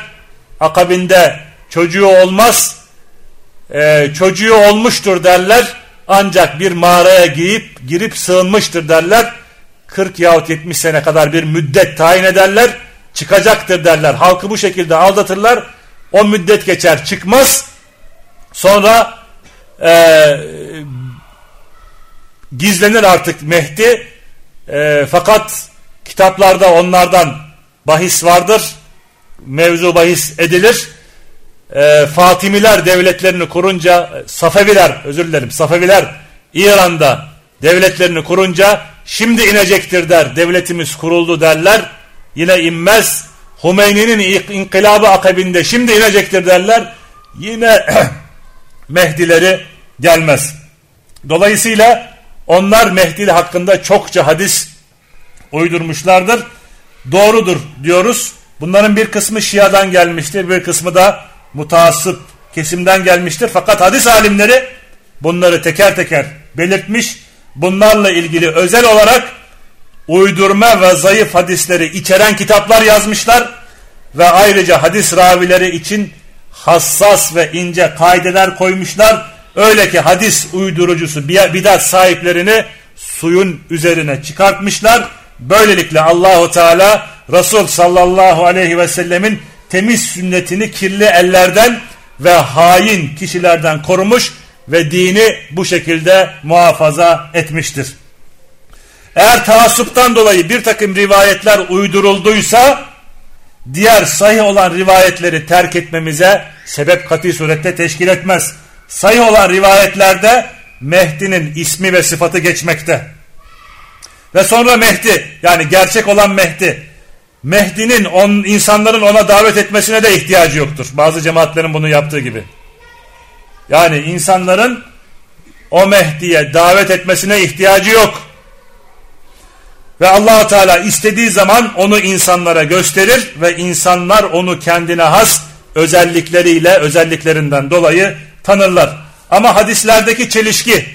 akabinde çocuğu olmaz e, çocuğu olmuştur derler ancak bir mağaraya giyip girip sığınmıştır derler 40 yahut 70 sene kadar bir müddet tayin ederler çıkacaktır derler. Halkı bu şekilde aldatırlar. O müddet geçer çıkmaz. Sonra e, gizlenir artık Mehdi. E, fakat kitaplarda onlardan bahis vardır. Mevzu bahis edilir. E, Fatimiler devletlerini kurunca Safeviler özür dilerim Safeviler İran'da devletlerini kurunca şimdi inecektir der. Devletimiz kuruldu derler Yine inmez. Hümeyni'nin inkılabı akabinde şimdi inecektir derler. Yine Mehdileri gelmez. Dolayısıyla onlar Mehdili hakkında çokça hadis uydurmuşlardır. Doğrudur diyoruz. Bunların bir kısmı Şia'dan gelmiştir. Bir kısmı da mutasip kesimden gelmiştir. Fakat hadis alimleri bunları teker teker belirtmiş. Bunlarla ilgili özel olarak uydurma ve zayıf hadisleri içeren kitaplar yazmışlar ve ayrıca hadis ravileri için hassas ve ince kaideler koymuşlar. Öyle ki hadis uydurucusu bidat sahiplerini suyun üzerine çıkartmışlar. Böylelikle Allahu Teala Resul sallallahu aleyhi ve sellemin temiz sünnetini kirli ellerden ve hain kişilerden korumuş ve dini bu şekilde muhafaza etmiştir. Eğer taassuptan dolayı bir takım rivayetler uydurulduysa diğer sahih olan rivayetleri terk etmemize sebep katı surette teşkil etmez. Sahih olan rivayetlerde Mehdi'nin ismi ve sıfatı geçmekte. Ve sonra Mehdi yani gerçek olan Mehdi Mehdi'nin on, insanların ona davet etmesine de ihtiyacı yoktur. Bazı cemaatlerin bunu yaptığı gibi. Yani insanların o Mehdi'ye davet etmesine ihtiyacı yok. Ve allah Teala istediği zaman onu insanlara gösterir ve insanlar onu kendine has özellikleriyle özelliklerinden dolayı tanırlar. Ama hadislerdeki çelişki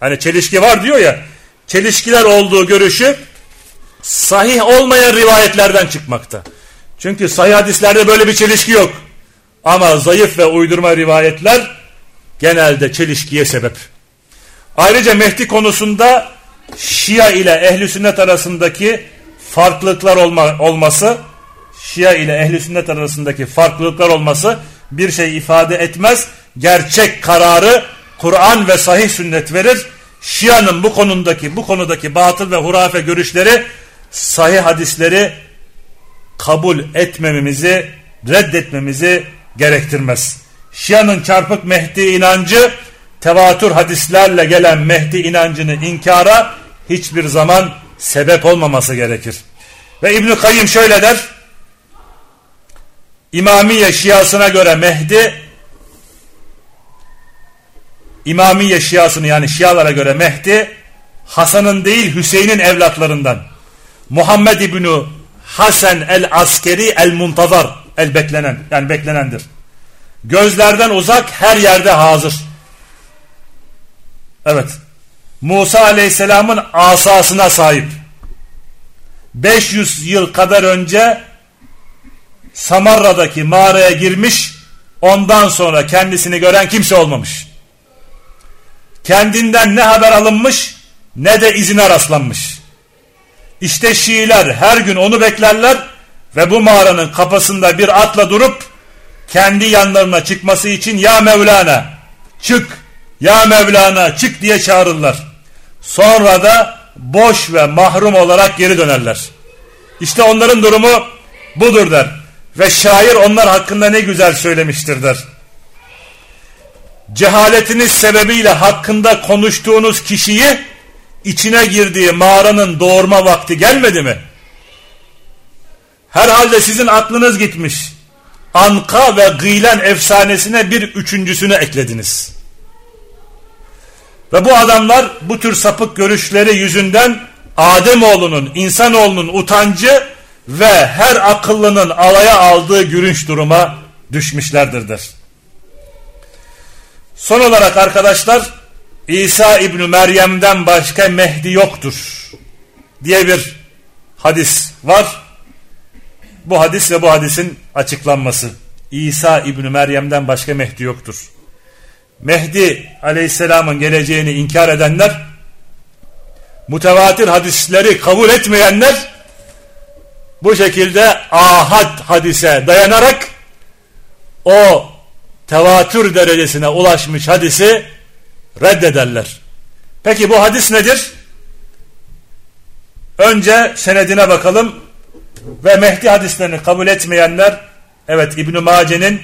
hani çelişki var diyor ya çelişkiler olduğu görüşü sahih olmayan rivayetlerden çıkmakta. Çünkü sahih hadislerde böyle bir çelişki yok. Ama zayıf ve uydurma rivayetler genelde çelişkiye sebep. Ayrıca Mehdi konusunda Şia ile ehli sünnet arasındaki farklılıklar olma, olması Şia ile ehli sünnet arasındaki farklılıklar olması bir şey ifade etmez. Gerçek kararı Kur'an ve sahih sünnet verir. Şia'nın bu konudaki bu konudaki batıl ve hurafe görüşleri sahih hadisleri kabul etmememizi, reddetmemizi gerektirmez. Şia'nın çarpık Mehdi inancı tevatür hadislerle gelen Mehdi inancını inkara hiçbir zaman sebep olmaması gerekir. Ve İbn-i Kayyım şöyle der. İmamiye şiasına göre Mehdi İmamiye şiasını yani şialara göre Mehdi Hasan'ın değil Hüseyin'in evlatlarından. Muhammed İbni Hasan el Askeri el Muntazar el beklenen yani beklenendir. Gözlerden uzak her yerde hazır. Evet. Musa Aleyhisselam'ın asasına sahip. 500 yıl kadar önce Samarra'daki mağaraya girmiş, ondan sonra kendisini gören kimse olmamış. Kendinden ne haber alınmış ne de izine rastlanmış. İşte Şiiler her gün onu beklerler ve bu mağaranın kapısında bir atla durup kendi yanlarına çıkması için ya Mevlana çık ya Mevlana çık diye çağırırlar. Sonra da boş ve mahrum olarak geri dönerler. İşte onların durumu budur der. Ve şair onlar hakkında ne güzel söylemiştir der. Cehaletiniz sebebiyle hakkında konuştuğunuz kişiyi içine girdiği mağaranın doğurma vakti gelmedi mi? Herhalde sizin aklınız gitmiş. Anka ve Gıylen efsanesine bir üçüncüsünü eklediniz. Ve bu adamlar bu tür sapık görüşleri yüzünden Ademoğlunun, insanoğlunun utancı ve her akıllının alaya aldığı gülünç duruma düşmüşlerdir. Son olarak arkadaşlar İsa İbni Meryem'den başka Mehdi yoktur diye bir hadis var. Bu hadis ve bu hadisin açıklanması. İsa İbni Meryem'den başka Mehdi yoktur. Mehdi aleyhisselamın geleceğini inkar edenler, mutevatir hadisleri kabul etmeyenler, bu şekilde ahad hadise dayanarak o tevatür derecesine ulaşmış hadisi reddederler. Peki bu hadis nedir? Önce senedine bakalım ve Mehdi hadislerini kabul etmeyenler evet İbn Mace'nin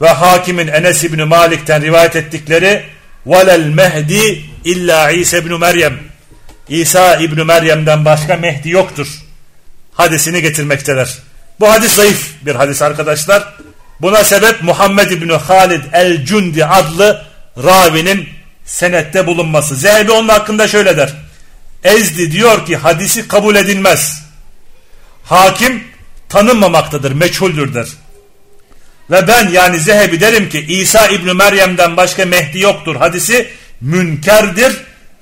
ve Hakim'in Enes İbn Malik'ten rivayet ettikleri velel mehdi illa İsa İbn Meryem İsa İbn Meryem'den başka Mehdi yoktur hadisini getirmekteler. Bu hadis zayıf bir hadis arkadaşlar. Buna sebep Muhammed İbni Halid el-Cundi adlı ravinin senette bulunması. Zehebi onun hakkında şöyle der. Ezdi diyor ki hadisi kabul edilmez. Hakim tanınmamaktadır, meçhuldür der. Ve ben yani Zehebi derim ki İsa İbni Meryem'den başka Mehdi yoktur. Hadisi münkerdir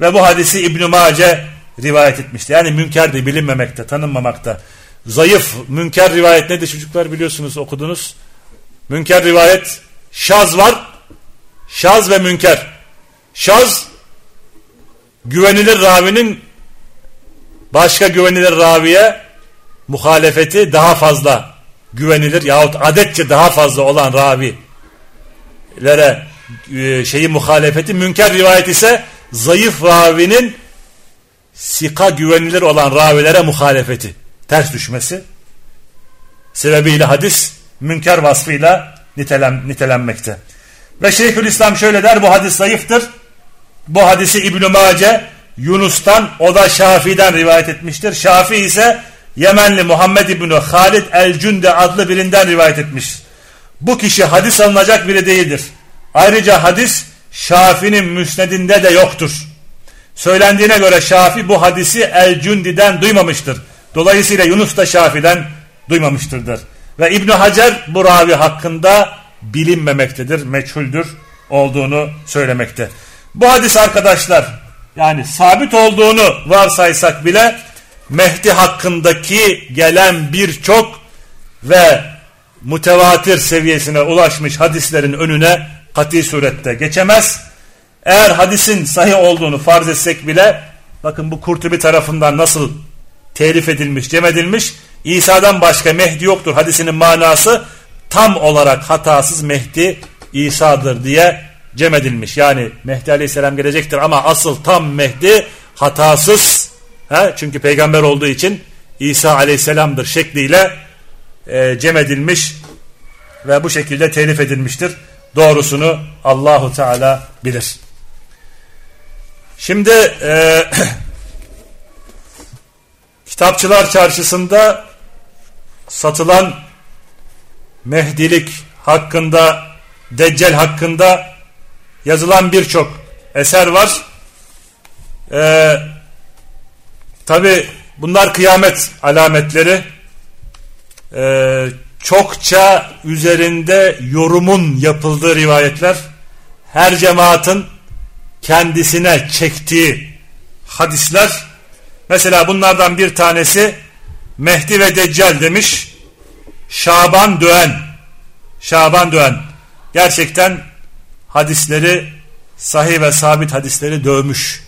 ve bu hadisi İbn Mace rivayet etmişti. Yani münkerdi bilinmemekte, tanınmamakta. Zayıf, münker rivayet nedir çocuklar biliyorsunuz okudunuz. Münker rivayet şaz var. Şaz ve münker. Şaz güvenilir ravinin başka güvenilir raviye muhalefeti daha fazla güvenilir yahut adetçe daha fazla olan ravilere e, şeyi muhalefeti münker rivayet ise zayıf ravinin sika güvenilir olan ravilere muhalefeti ters düşmesi sebebiyle hadis münker vasfıyla nitelem, nitelenmekte. Ve Şeyhülislam şöyle der bu hadis zayıftır. Bu hadisi İbn-i Mace Yunus'tan o da Şafii'den rivayet etmiştir. Şafii ise Yemenli Muhammed İbni Halid el-Cünde adlı birinden rivayet etmiş. Bu kişi hadis alınacak biri değildir. Ayrıca hadis Şafi'nin müsnedinde de yoktur. Söylendiğine göre Şafi bu hadisi el-Cündi'den duymamıştır. Dolayısıyla Yunus da Şafi'den duymamıştırdır. Ve İbn Hacer bu ravi hakkında bilinmemektedir, meçhuldür olduğunu söylemekte. Bu hadis arkadaşlar yani sabit olduğunu varsaysak bile Mehdi hakkındaki gelen birçok ve mutevatir seviyesine ulaşmış hadislerin önüne kati surette geçemez. Eğer hadisin sahih olduğunu farz etsek bile bakın bu Kurtubi tarafından nasıl telif edilmiş, cem edilmiş İsa'dan başka Mehdi yoktur hadisinin manası tam olarak hatasız Mehdi İsa'dır diye cem edilmiş. Yani Mehdi Aleyhisselam gelecektir ama asıl tam Mehdi hatasız he? çünkü peygamber olduğu için İsa Aleyhisselam'dır şekliyle e, cem edilmiş ve bu şekilde telif edilmiştir. Doğrusunu Allahu Teala bilir. Şimdi e, kitapçılar çarşısında satılan Mehdilik hakkında, Deccal hakkında yazılan birçok eser var. Ee, Tabi bunlar kıyamet alametleri. Ee, çokça üzerinde yorumun yapıldığı rivayetler. Her cemaatin kendisine çektiği hadisler mesela bunlardan bir tanesi Mehdi ve Deccal demiş Şaban Döğen Şaban Döğen gerçekten hadisleri sahih ve sabit hadisleri dövmüş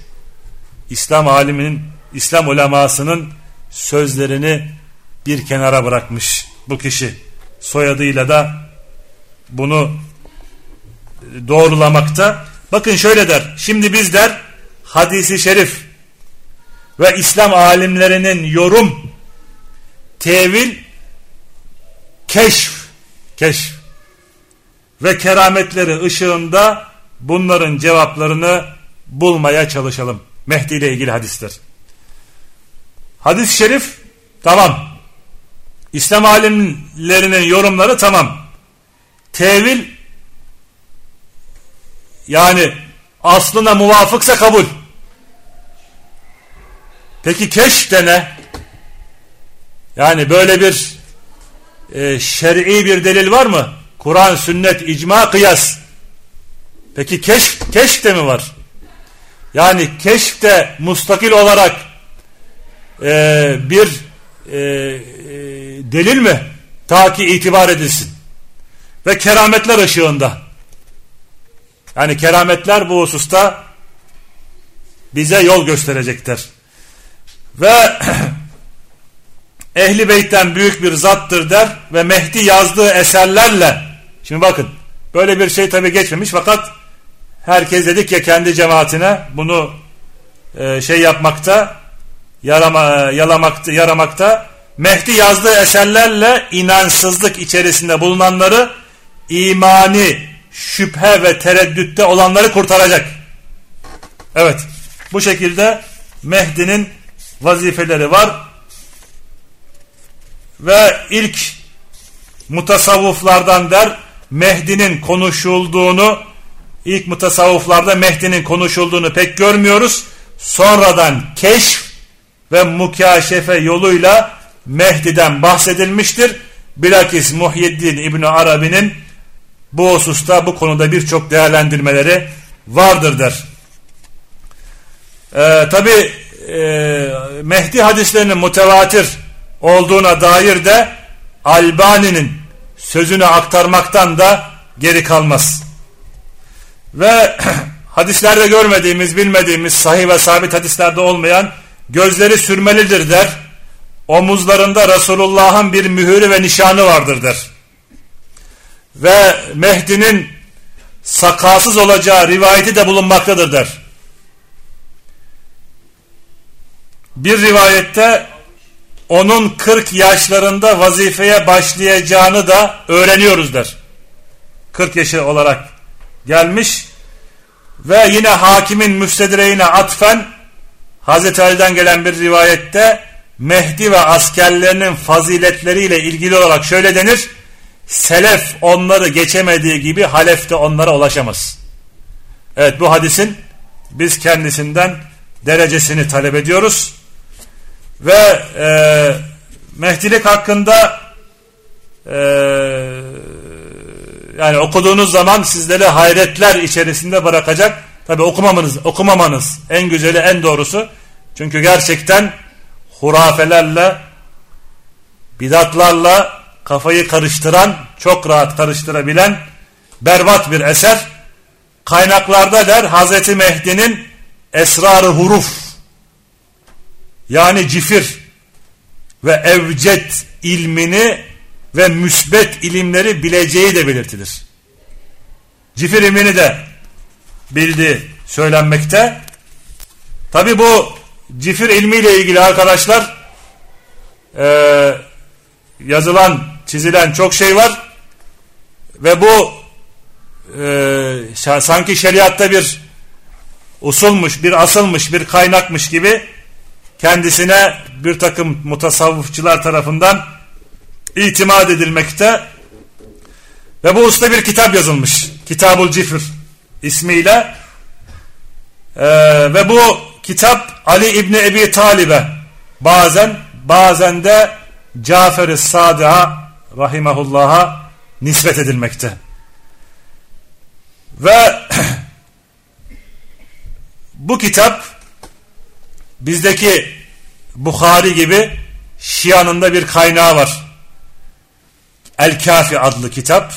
İslam aliminin İslam ulemasının sözlerini bir kenara bırakmış bu kişi soyadıyla da bunu doğrulamakta. Bakın şöyle der. Şimdi biz der hadisi şerif ve İslam alimlerinin yorum, tevil, keşf, keşf ve kerametleri ışığında bunların cevaplarını bulmaya çalışalım. Mehdi ile ilgili hadisler. Hadis-i şerif tamam. İslam alimlerinin yorumları tamam. Tevil yani aslına muvafıksa kabul. Peki keşf de ne? Yani böyle bir e, şer'i bir delil var mı? Kur'an, sünnet, icma, kıyas. Peki keşf, keşf de mi var? Yani keşfte mustakil olarak e, bir e, e, delil mi? Ta ki itibar edilsin. Ve kerametler ışığında. Yani kerametler bu hususta bize yol gösterecektir. Ve Ehli Beyt'ten büyük bir zattır der ve Mehdi yazdığı eserlerle şimdi bakın böyle bir şey tabi geçmemiş fakat herkes dedik ya kendi cemaatine bunu e, şey yapmakta yarama, yalamakta, yaramakta Mehdi yazdığı eserlerle inansızlık içerisinde bulunanları imani şüphe ve tereddütte olanları kurtaracak. Evet bu şekilde Mehdi'nin vazifeleri var ve ilk mutasavvuflardan der Mehdi'nin konuşulduğunu ilk mutasavvuflarda Mehdi'nin konuşulduğunu pek görmüyoruz. Sonradan keşf ve mukaşefe yoluyla Mehdi'den bahsedilmiştir. Bilakis Muhyiddin İbni Arabi'nin bu hususta bu konuda birçok değerlendirmeleri vardır der. Ee, Tabi e, Mehdi hadislerinin mutevatir olduğuna dair de Albani'nin sözünü aktarmaktan da geri kalmaz. Ve hadislerde görmediğimiz, bilmediğimiz, sahih ve sabit hadislerde olmayan gözleri sürmelidir der. Omuzlarında Resulullah'ın bir mühürü ve nişanı vardır der. Ve Mehdi'nin sakalsız olacağı rivayeti de bulunmaktadır der. Bir rivayette onun 40 yaşlarında vazifeye başlayacağını da öğreniyoruz der. 40 yaşı olarak gelmiş ve yine hakimin müstedireğine atfen Hazreti Ali'den gelen bir rivayette Mehdi ve askerlerinin faziletleriyle ilgili olarak şöyle denir. Selef onları geçemediği gibi Halef de onlara ulaşamaz. Evet bu hadisin biz kendisinden derecesini talep ediyoruz. Ve e, Mehdilik hakkında e, yani okuduğunuz zaman sizleri hayretler içerisinde bırakacak. Tabi okumamanız, okumamanız en güzeli en doğrusu. Çünkü gerçekten hurafelerle bidatlarla kafayı karıştıran çok rahat karıştırabilen berbat bir eser. Kaynaklarda der Hazreti Mehdi'nin esrarı huruf yani cifir ve evcet ilmini ve müsbet ilimleri bileceği de belirtilir. Cifir ilmini de bildi söylenmekte. Tabi bu cifir ilmiyle ilgili arkadaşlar e, yazılan çizilen çok şey var ve bu e, sanki şeriatta bir usulmuş, bir asılmış, bir kaynakmış gibi kendisine bir takım mutasavvıfçılar tarafından itimat edilmekte ve bu usta bir kitap yazılmış. Kitabul Cifr ismiyle ee, ve bu kitap Ali İbni Ebi Talib'e bazen bazen de Cafer-i Sadık'a rahimahullah'a nispet edilmekte. Ve Bu kitap bizdeki Bukhari gibi Şia'nın da bir kaynağı var. El Kafi adlı kitap.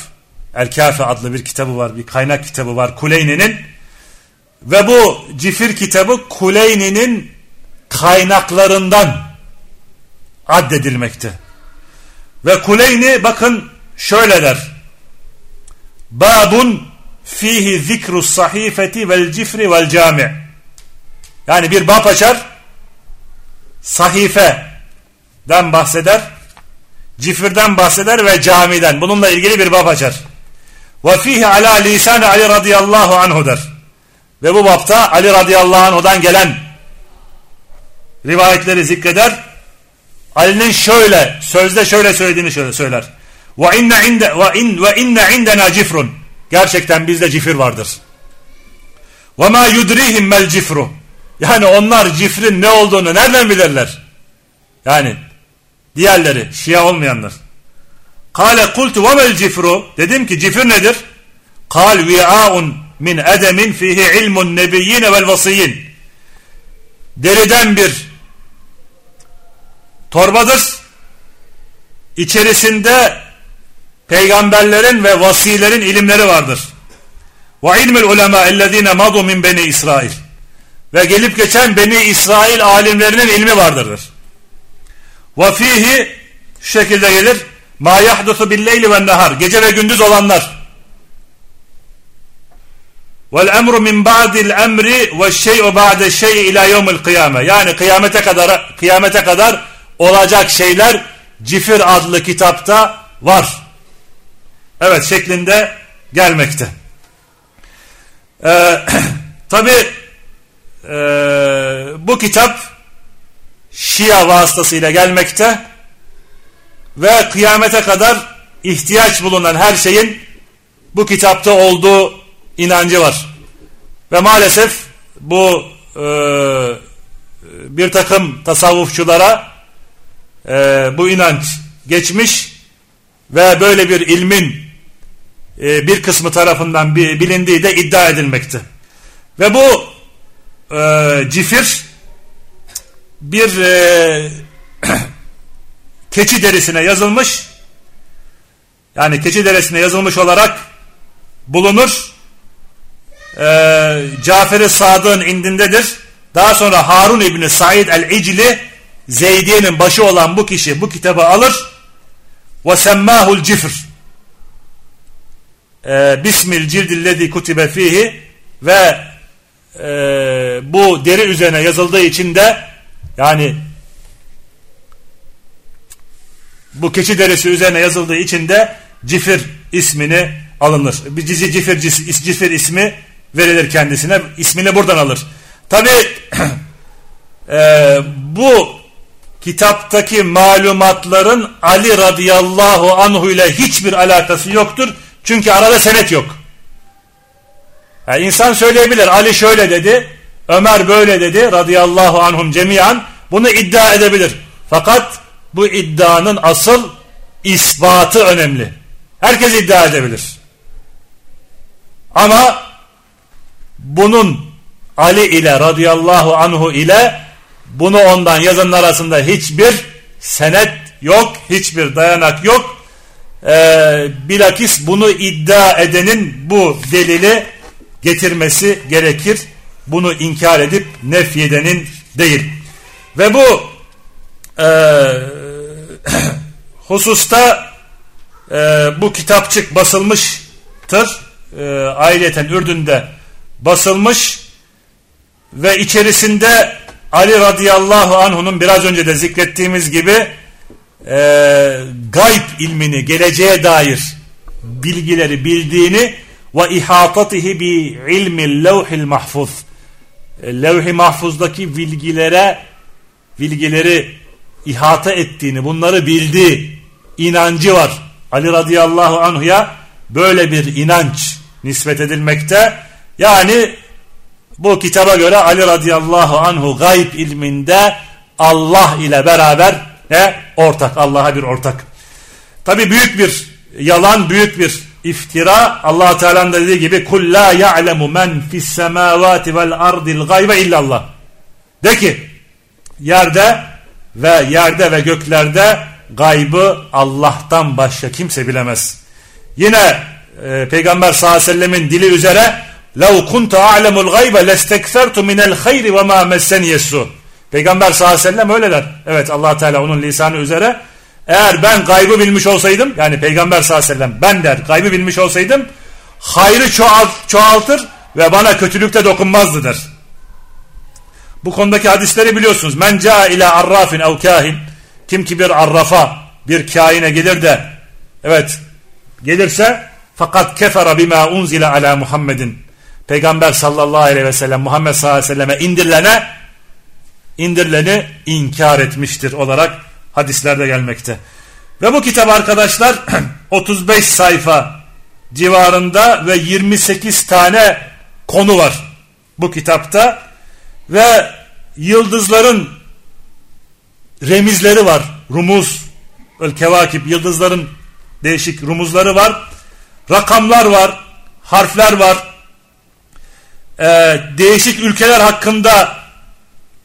El Kafi adlı bir kitabı var. Bir kaynak kitabı var Kuleyni'nin. Ve bu cifir kitabı Kuleyni'nin kaynaklarından addedilmekte. Ve Kuleyni bakın şöyle der. Babun fihi zikru sahifeti vel cifri vel cami. Yani bir bab açar sahifeden bahseder cifirden bahseder ve camiden. Bununla ilgili bir bab açar. Ve fihi ala lisan Ali radıyallahu anhu der. Ve bu bapta Ali radıyallahu anhu'dan gelen rivayetleri zikreder. Ali'nin şöyle sözde şöyle söylediğini şöyle söyler. Ve inne inde ve in ve inne indena cifrun. Gerçekten bizde cifir vardır. Ve ma yudrihim mel cifru. Yani onlar cifrin ne olduğunu nereden bilirler? Yani diğerleri Şia olmayanlar. Kale kultu ve mel cifru. Dedim ki cifir nedir? Kal vi'aun min edemin fihi ilmun nebiyyine vel vasiyyin. Deriden bir torbadır. İçerisinde peygamberlerin ve vasilerin ilimleri vardır. Ve ilmül ulema ellezine madu min beni İsrail. Ve gelip geçen beni İsrail alimlerinin ilmi vardırdır. Ve fihi şu şekilde gelir. Ma yahdusu billeyli ve nehar. Gece ve gündüz olanlar. Vel emru min ba'dil emri ve şey'u ba'de şey'i ila yevmil kıyame. Yani kıyamete kadar kıyamete kadar olacak şeyler Cifir adlı kitapta var. Evet şeklinde gelmekte. Ee, Tabi e, bu kitap Şia vasıtasıyla gelmekte ve kıyamete kadar ihtiyaç bulunan her şeyin bu kitapta olduğu inancı var. Ve maalesef bu e, bir takım tasavvufçulara e, bu inanç geçmiş ve böyle bir ilmin e, bir kısmı tarafından bilindiği de iddia edilmekte. Ve bu e, cifir bir e, keçi derisine yazılmış yani keçi derisine yazılmış olarak bulunur e, Cafer-i Sadık'ın indindedir daha sonra Harun İbni Said el-İcli Zeydiye'nin başı olan bu kişi bu kitabı alır ve semmahul cifr e, bismil cildillezi kutibe fihi ve e, bu deri üzerine yazıldığı için de yani bu keçi derisi üzerine yazıldığı için de cifir ismini alınır. Bir cizi cifir, cifir ismi verilir kendisine. ismini buradan alır. Tabi e, bu kitaptaki malumatların Ali radıyallahu anhu ile hiçbir alakası yoktur. Çünkü arada senet yok. Yani insan söyleyebilir Ali şöyle dedi, Ömer böyle dedi radıyallahu anhum cemiyan bunu iddia edebilir. Fakat bu iddianın asıl ispatı önemli. Herkes iddia edebilir. Ama bunun Ali ile radıyallahu anhu ile bunu ondan yazanlar arasında hiçbir senet yok, hiçbir dayanak yok. Ee, bilakis bunu iddia edenin bu delili getirmesi gerekir. Bunu inkar edip nefyedenin değil. Ve bu e, hususta e, bu kitapçık basılmıştır. E, aileten Ürdün'de basılmış ve içerisinde Ali radıyallahu anh'unun biraz önce de zikrettiğimiz gibi e, gayb ilmini, geleceğe dair bilgileri bildiğini ve ihatatihi bi ilmi levhil mahfuz e, levh-i mahfuzdaki bilgilere bilgileri ihata ettiğini, bunları bildiği inancı var. Ali radıyallahu anhuya böyle bir inanç nispet edilmekte. Yani bu kitaba göre Ali radıyallahu anhu gayb ilminde Allah ile beraber ne? Ortak. Allah'a bir ortak. Tabi büyük bir yalan, büyük bir iftira. Allah Teala'nın dediği gibi kul la ya'lemu men fis semavati vel ardil gaybe illallah. De ki yerde ve yerde ve göklerde gaybı Allah'tan başka kimse bilemez. Yine e, Peygamber sallallahu aleyhi ve sellemin dili üzere لَوْ كُنْتَ أَعْلَمُ الْغَيْبَ لَسْتَكْثَرْتُ مِنَ الْخَيْرِ وَمَا مَسَّنِيَ السُّ Peygamber sallallahu aleyhi ve sellem öyle der. Evet allah Teala onun lisanı üzere eğer ben gaybı bilmiş olsaydım yani Peygamber sallallahu aleyhi ve sellem ben der gaybı bilmiş olsaydım hayrı çoğalt, çoğaltır ve bana kötülükte dokunmazdı der. Bu konudaki hadisleri biliyorsunuz. Men ca ila arrafin ev kahin kim ki bir arrafa bir kaine gelir de evet gelirse fakat kefera bima unzile ala Muhammedin Peygamber sallallahu aleyhi ve sellem Muhammed sallallahu aleyhi ve selleme indirilene indirileni inkar etmiştir olarak hadislerde gelmekte. Ve bu kitap arkadaşlar 35 sayfa civarında ve 28 tane konu var bu kitapta ve yıldızların remizleri var. Rumuz, kevakip, yıldızların değişik rumuzları var. Rakamlar var, harfler var. Ee, değişik ülkeler hakkında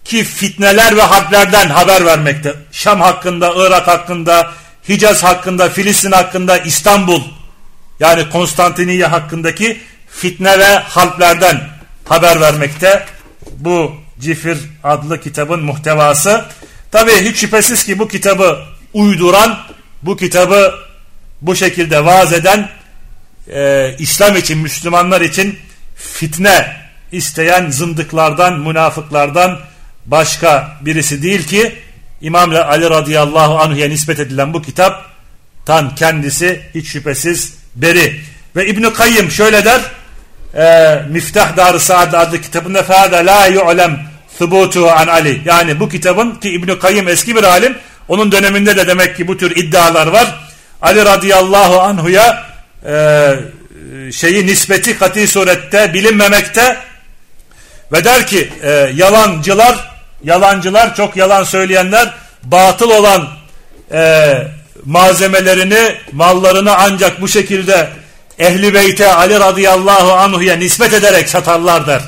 ki fitneler ve harplerden haber vermekte. Şam hakkında, Irak hakkında, Hicaz hakkında, Filistin hakkında, İstanbul yani Konstantiniye hakkındaki fitne ve harplerden haber vermekte. Bu Cifir adlı kitabın muhtevası. Tabi hiç şüphesiz ki bu kitabı uyduran, bu kitabı bu şekilde vaaz eden e, İslam için, Müslümanlar için fitne isteyen zındıklardan, münafıklardan başka birisi değil ki İmam Ali radıyallahu anh'ya nispet edilen bu kitap tan kendisi hiç şüphesiz beri. Ve İbn-i Kayyım şöyle der e, Miftah Dar-ı Saad adlı kitabında فَهَذَا la yu'lem thubutu an Ali. Yani bu kitabın ki İbn-i Kayyım eski bir alim onun döneminde de demek ki bu tür iddialar var. Ali radıyallahu anhuya e, şeyi nispeti kati surette bilinmemekte ve der ki e, yalancılar yalancılar çok yalan söyleyenler batıl olan e, malzemelerini mallarını ancak bu şekilde ehli beyte Ali radıyallahu anhuya nispet ederek satarlar der.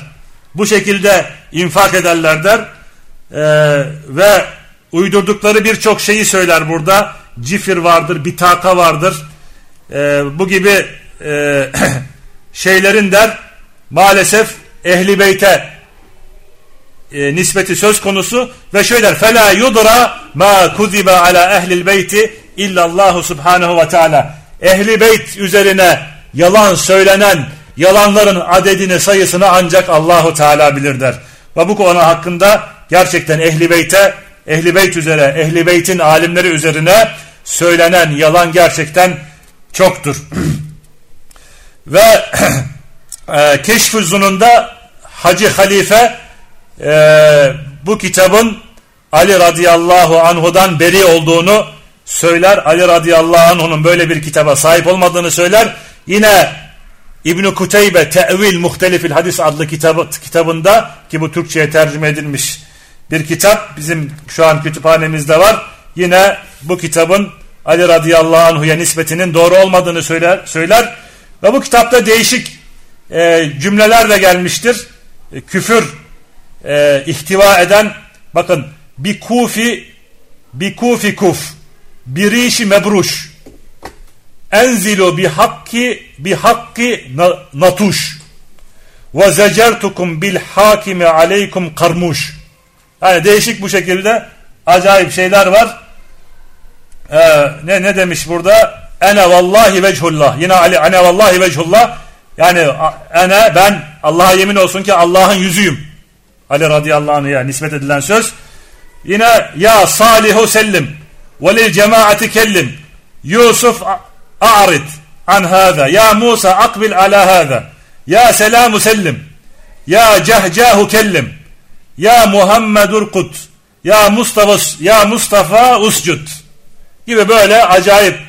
Bu şekilde infak ederler der. Ee, ve uydurdukları birçok şeyi söyler burada. Cifir vardır, bitaka vardır. Ee, bu gibi e, şeylerin der maalesef ehli beyte e, nispeti söz konusu ve şöyle der fela yudra ma kuziba ala ehlil beyti illallahu subhanahu ve teala ehli beyt üzerine yalan söylenen yalanların adedini sayısını ancak Allahu Teala bilir der. Ve bu konu hakkında gerçekten ehli beyte, ehli beyt üzere, ehli beytin alimleri üzerine söylenen yalan gerçekten çoktur. Ve e, Keşf-ı Zunun'da Hacı Halife e, bu kitabın Ali radıyallahu anhudan beri olduğunu söyler. Ali radıyallahu anh'unun böyle bir kitaba sahip olmadığını söyler. Yine İbn-i Kuteybe Te'vil Muhtelifil Hadis adlı kitabı, kitabında ki bu Türkçe'ye tercüme edilmiş bir kitap bizim şu an kütüphanemizde var. Yine bu kitabın Ali radıyallahu anhu'ya nispetinin doğru olmadığını söyler, söyler. Ve bu kitapta değişik e, cümleler de gelmiştir. E, küfür e, ihtiva eden bakın bir kufi bir kufi kuf bir işi mebruş. Enzilu bi hakki bi hakki natuş. Ve zecertukum bil hakimi aleykum karmuş. Yani değişik bu şekilde acayip şeyler var. Ee, ne ne demiş burada? Ene vallahi vechullah. Yine Ali ene vallahi vechullah. Yani ene ben Allah'a yemin olsun ki Allah'ın yüzüyüm Ali radıyallahu anh'a nispet edilen söz yine ya salihu sellim ve lil cemaati kellim Yusuf a'rid an hâza ya Musa akbil ala hâza ya selamu sellim ya cehcahu kellim ya Muhammedur kut ya Mustafa ya Mustafa uscud gibi böyle acayip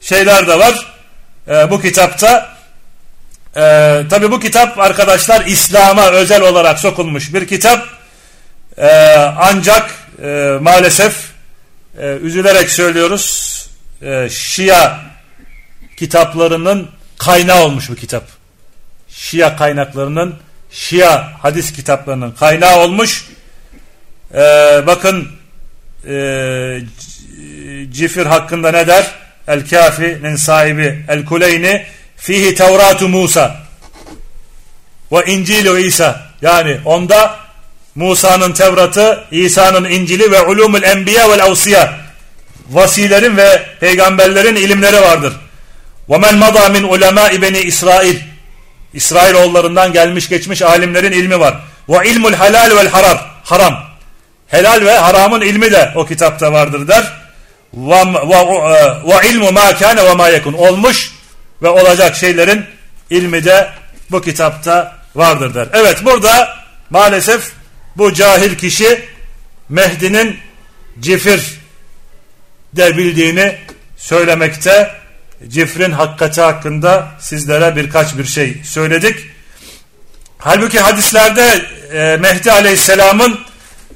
şeyler de var. E, bu kitapta e, tabi bu kitap arkadaşlar İslam'a özel olarak sokulmuş bir kitap e, ancak e, maalesef e, üzülerek söylüyoruz e, Şia kitaplarının kaynağı olmuş bu kitap. Şia kaynaklarının, Şia hadis kitaplarının kaynağı olmuş. Ee, bakın e, Cifir hakkında ne der? El-Kafi'nin sahibi El-Kuleyni fihi Tevratu Musa ve İncil İsa yani onda Musa'nın Tevrat'ı, İsa'nın İncil'i ve ulumul enbiya vel avsiya vasilerin ve peygamberlerin ilimleri vardır. Ve men mada min ulema beni İsrail İsrail oğullarından gelmiş geçmiş alimlerin ilmi var. Ve ilmul halal vel haram. Haram. Helal ve haramın ilmi de o kitapta vardır der. Ve ilmu ma kâne ve ma yekun. Olmuş ve olacak şeylerin ilmi de bu kitapta vardır der. Evet burada maalesef bu cahil kişi Mehdi'nin cifir de bildiğini söylemekte. Cifrin hakikati hakkında sizlere birkaç bir şey söyledik. Halbuki hadislerde e, Mehdi Aleyhisselam'ın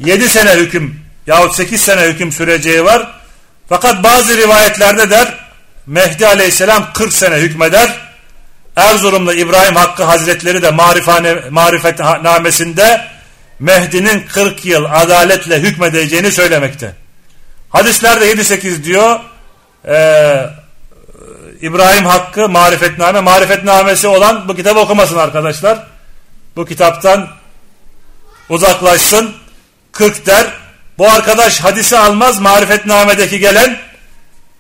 7 sene hüküm yahut 8 sene hüküm süreceği var. Fakat bazı rivayetlerde der Mehdi Aleyhisselam 40 sene hükmeder. Erzurumlu İbrahim Hakkı Hazretleri de marifane, marifetnamesinde Mehdi'nin 40 yıl adaletle hükmedeceğini söylemekte. Hadislerde 7-8 diyor e, İbrahim Hakkı marifetname marifetnamesi olan bu kitabı okumasın arkadaşlar. Bu kitaptan uzaklaşsın. 40 der. Bu arkadaş hadisi almaz marifetnamedeki gelen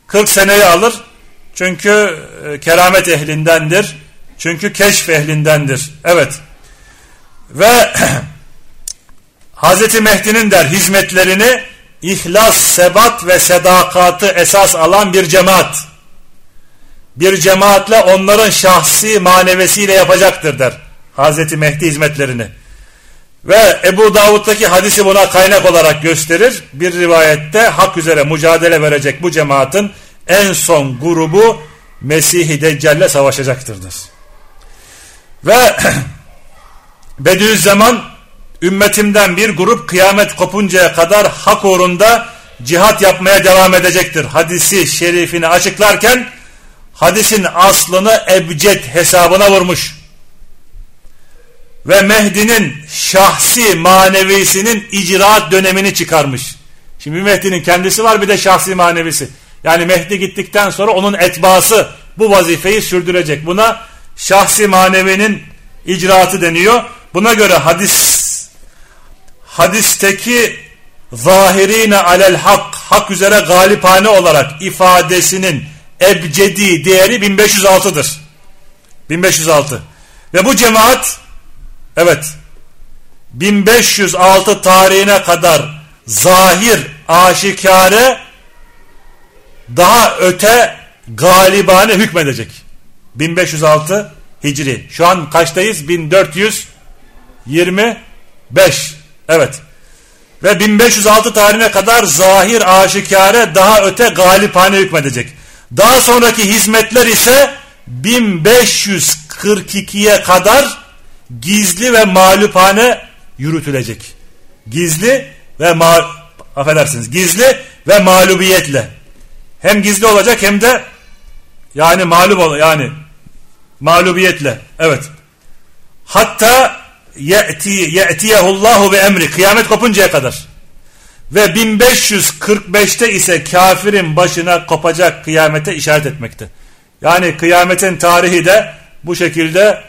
40 seneyi alır. Çünkü e, keramet ehlindendir. Çünkü keşf ehlindendir. Evet. Ve Hazreti Mehdi'nin der hizmetlerini ihlas, sebat ve sedakatı esas alan bir cemaat. Bir cemaatle onların şahsi manevesiyle yapacaktır der. Hazreti Mehdi hizmetlerini. Ve Ebu Davud'daki hadisi buna kaynak olarak gösterir. Bir rivayette hak üzere mücadele verecek bu cemaatin en son grubu Mesih-i Deccal'le savaşacaktırdır. Ve Bediüzzaman ümmetimden bir grup kıyamet kopuncaya kadar hak uğrunda cihat yapmaya devam edecektir. Hadisi şerifini açıklarken hadisin aslını ebced hesabına vurmuş. Ve Mehdi'nin şahsi manevisinin icraat dönemini çıkarmış. Şimdi Mehdi'nin kendisi var bir de şahsi manevisi. Yani Mehdi gittikten sonra onun etbası bu vazifeyi sürdürecek. Buna şahsi manevinin icraatı deniyor. Buna göre hadis hadisteki zahirine alel hak, hak üzere galipane olarak ifadesinin ebcedi değeri 1506'dır. 1506. Ve bu cemaat evet 1506 tarihine kadar zahir aşikare daha öte galibane hükmedecek. 1506 Hicri. Şu an kaçtayız? 1425. Evet. Ve 1506 tarihine kadar zahir aşikare daha öte galipane hükmedecek. Daha sonraki hizmetler ise 1542'ye kadar gizli ve mağlupane yürütülecek. Gizli ve ma affedersiniz gizli ve mağlubiyetle. Hem gizli olacak hem de yani mağlup ol yani mağlubiyetle. Evet. Hatta ye'ti ye'tiyehullahu ve emri kıyamet kopuncaya kadar. Ve 1545'te ise kafirin başına kopacak kıyamete işaret etmekte. Yani kıyametin tarihi de bu şekilde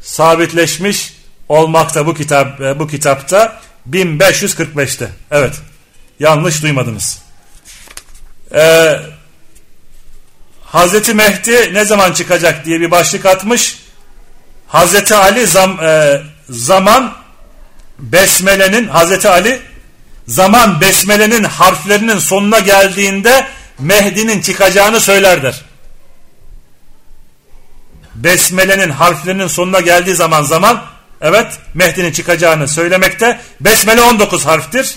sabitleşmiş olmakta bu kitap e, bu kitapta 1545'te. Evet. Yanlış duymadınız. Ee, Hazreti Mehdi ne zaman çıkacak diye bir başlık atmış. Hazreti Ali zam, e, zaman Besmele'nin Hazreti Ali zaman Besmele'nin harflerinin sonuna geldiğinde Mehdi'nin çıkacağını söylerdir. Besmele'nin harflerinin sonuna geldiği zaman zaman evet Mehdi'nin çıkacağını söylemekte. Besmele 19 harftir.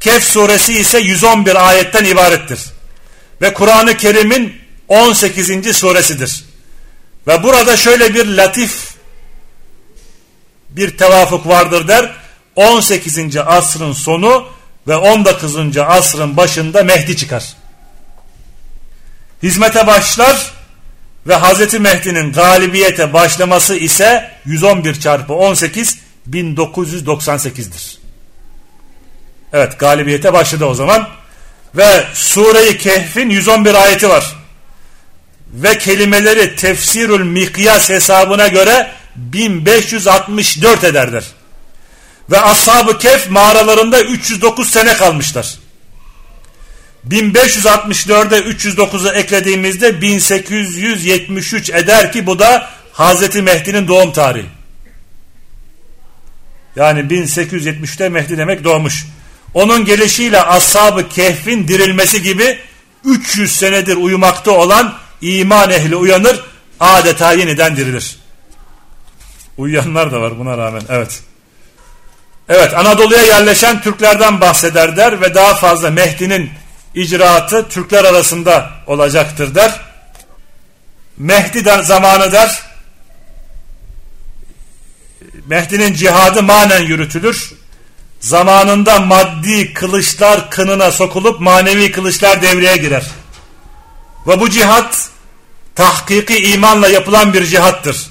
Kehf suresi ise 111 ayetten ibarettir. Ve Kur'an-ı Kerim'in 18. suresidir. Ve burada şöyle bir latif bir tevafuk vardır der. 18. asrın sonu ve 19. asrın başında Mehdi çıkar. Hizmete başlar ve Hazreti Mehdi'nin galibiyete başlaması ise 111 çarpı 18 1998'dir. Evet galibiyete başladı o zaman. Ve Sure-i Kehf'in 111 ayeti var. Ve kelimeleri tefsirül mikyas hesabına göre 1564 ederdir. Ve Ashab-ı Kehf mağaralarında 309 sene kalmışlar. 1564'e 309'u eklediğimizde 1873 eder ki bu da Hazreti Mehdi'nin doğum tarihi. Yani 1873'te Mehdi demek doğmuş. Onun gelişiyle Ashab-ı Kehf'in dirilmesi gibi 300 senedir uyumakta olan iman ehli uyanır, adeta yeniden dirilir. Uyuyanlar da var buna rağmen, evet. Evet, Anadolu'ya yerleşen Türklerden bahseder der ve daha fazla Mehdi'nin icraatı Türkler arasında olacaktır der. Mehdi zamanı der. Mehdi'nin cihadı manen yürütülür. Zamanında maddi kılıçlar kınına sokulup manevi kılıçlar devreye girer. Ve bu cihat tahkiki imanla yapılan bir cihattır.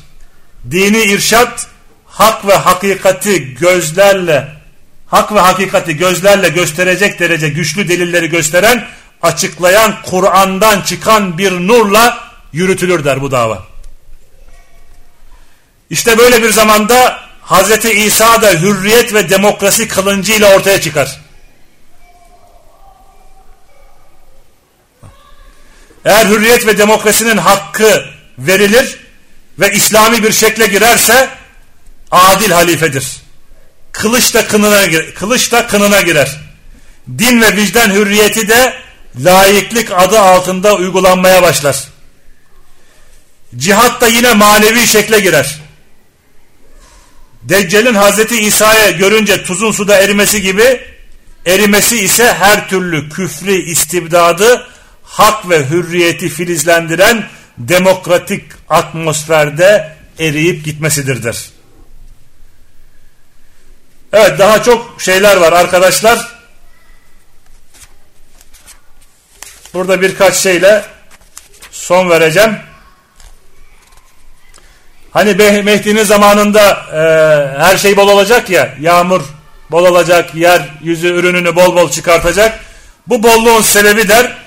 Dini irşat hak ve hakikati gözlerle hak ve hakikati gözlerle gösterecek derece güçlü delilleri gösteren, açıklayan Kur'an'dan çıkan bir nurla yürütülür der bu dava. İşte böyle bir zamanda Hz. İsa da hürriyet ve demokrasi kılıncıyla ortaya çıkar. Eğer hürriyet ve demokrasinin hakkı verilir ve İslami bir şekle girerse adil halifedir kılıç da kınına, kılıç da kınına girer. Din ve vicdan hürriyeti de layıklık adı altında uygulanmaya başlar. Cihat da yine manevi şekle girer. Deccal'in Hazreti İsa'ya görünce tuzun suda erimesi gibi erimesi ise her türlü küfrü istibdadı hak ve hürriyeti filizlendiren demokratik atmosferde eriyip gitmesidirdir. Evet daha çok şeyler var arkadaşlar. Burada birkaç şeyle son vereceğim. Hani Mehdi'nin zamanında e, her şey bol olacak ya, yağmur bol olacak, yer yüzü ürününü bol bol çıkartacak. Bu bolluğun sebebi der,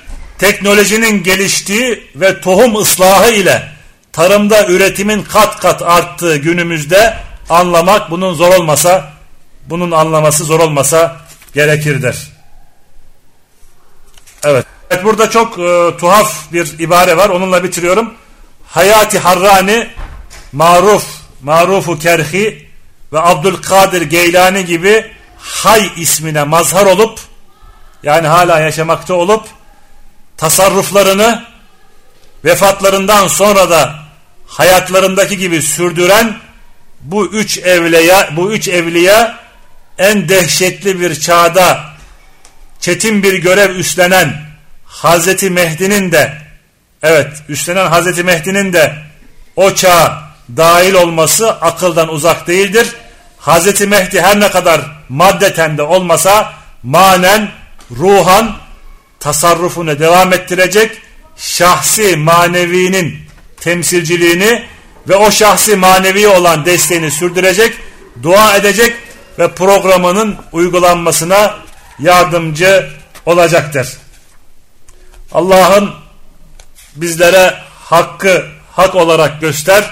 teknolojinin geliştiği ve tohum ıslahı ile tarımda üretimin kat kat arttığı günümüzde anlamak bunun zor olmasa bunun anlaması zor olmasa gerekirdir. Evet. evet burada çok e, tuhaf bir ibare var. Onunla bitiriyorum. Hayati Harrani, Maruf, Marufu Kerhi ve Abdülkadir Geylani gibi Hay ismine mazhar olup yani hala yaşamakta olup tasarruflarını vefatlarından sonra da hayatlarındaki gibi sürdüren bu üç evliya bu üç evliya en dehşetli bir çağda çetin bir görev üstlenen Hazreti Mehdi'nin de evet üstlenen Hazreti Mehdi'nin de o çağa dahil olması akıldan uzak değildir. Hazreti Mehdi her ne kadar maddeten de olmasa manen, ruhan tasarrufunu devam ettirecek, şahsi manevinin temsilciliğini ve o şahsi manevi olan desteğini sürdürecek, dua edecek ve programının uygulanmasına yardımcı olacaktır. Allah'ın bizlere hakkı hak olarak göster,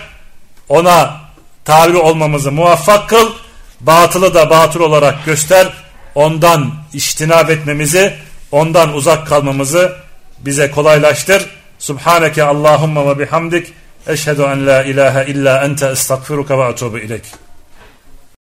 ona tabi olmamızı muvaffak kıl, batılı da batıl olarak göster, ondan iştinab etmemizi, ondan uzak kalmamızı bize kolaylaştır. Subhaneke Allahumma ve bihamdik, eşhedü en la ilahe illa ente estağfiruka ve atubu ileyk.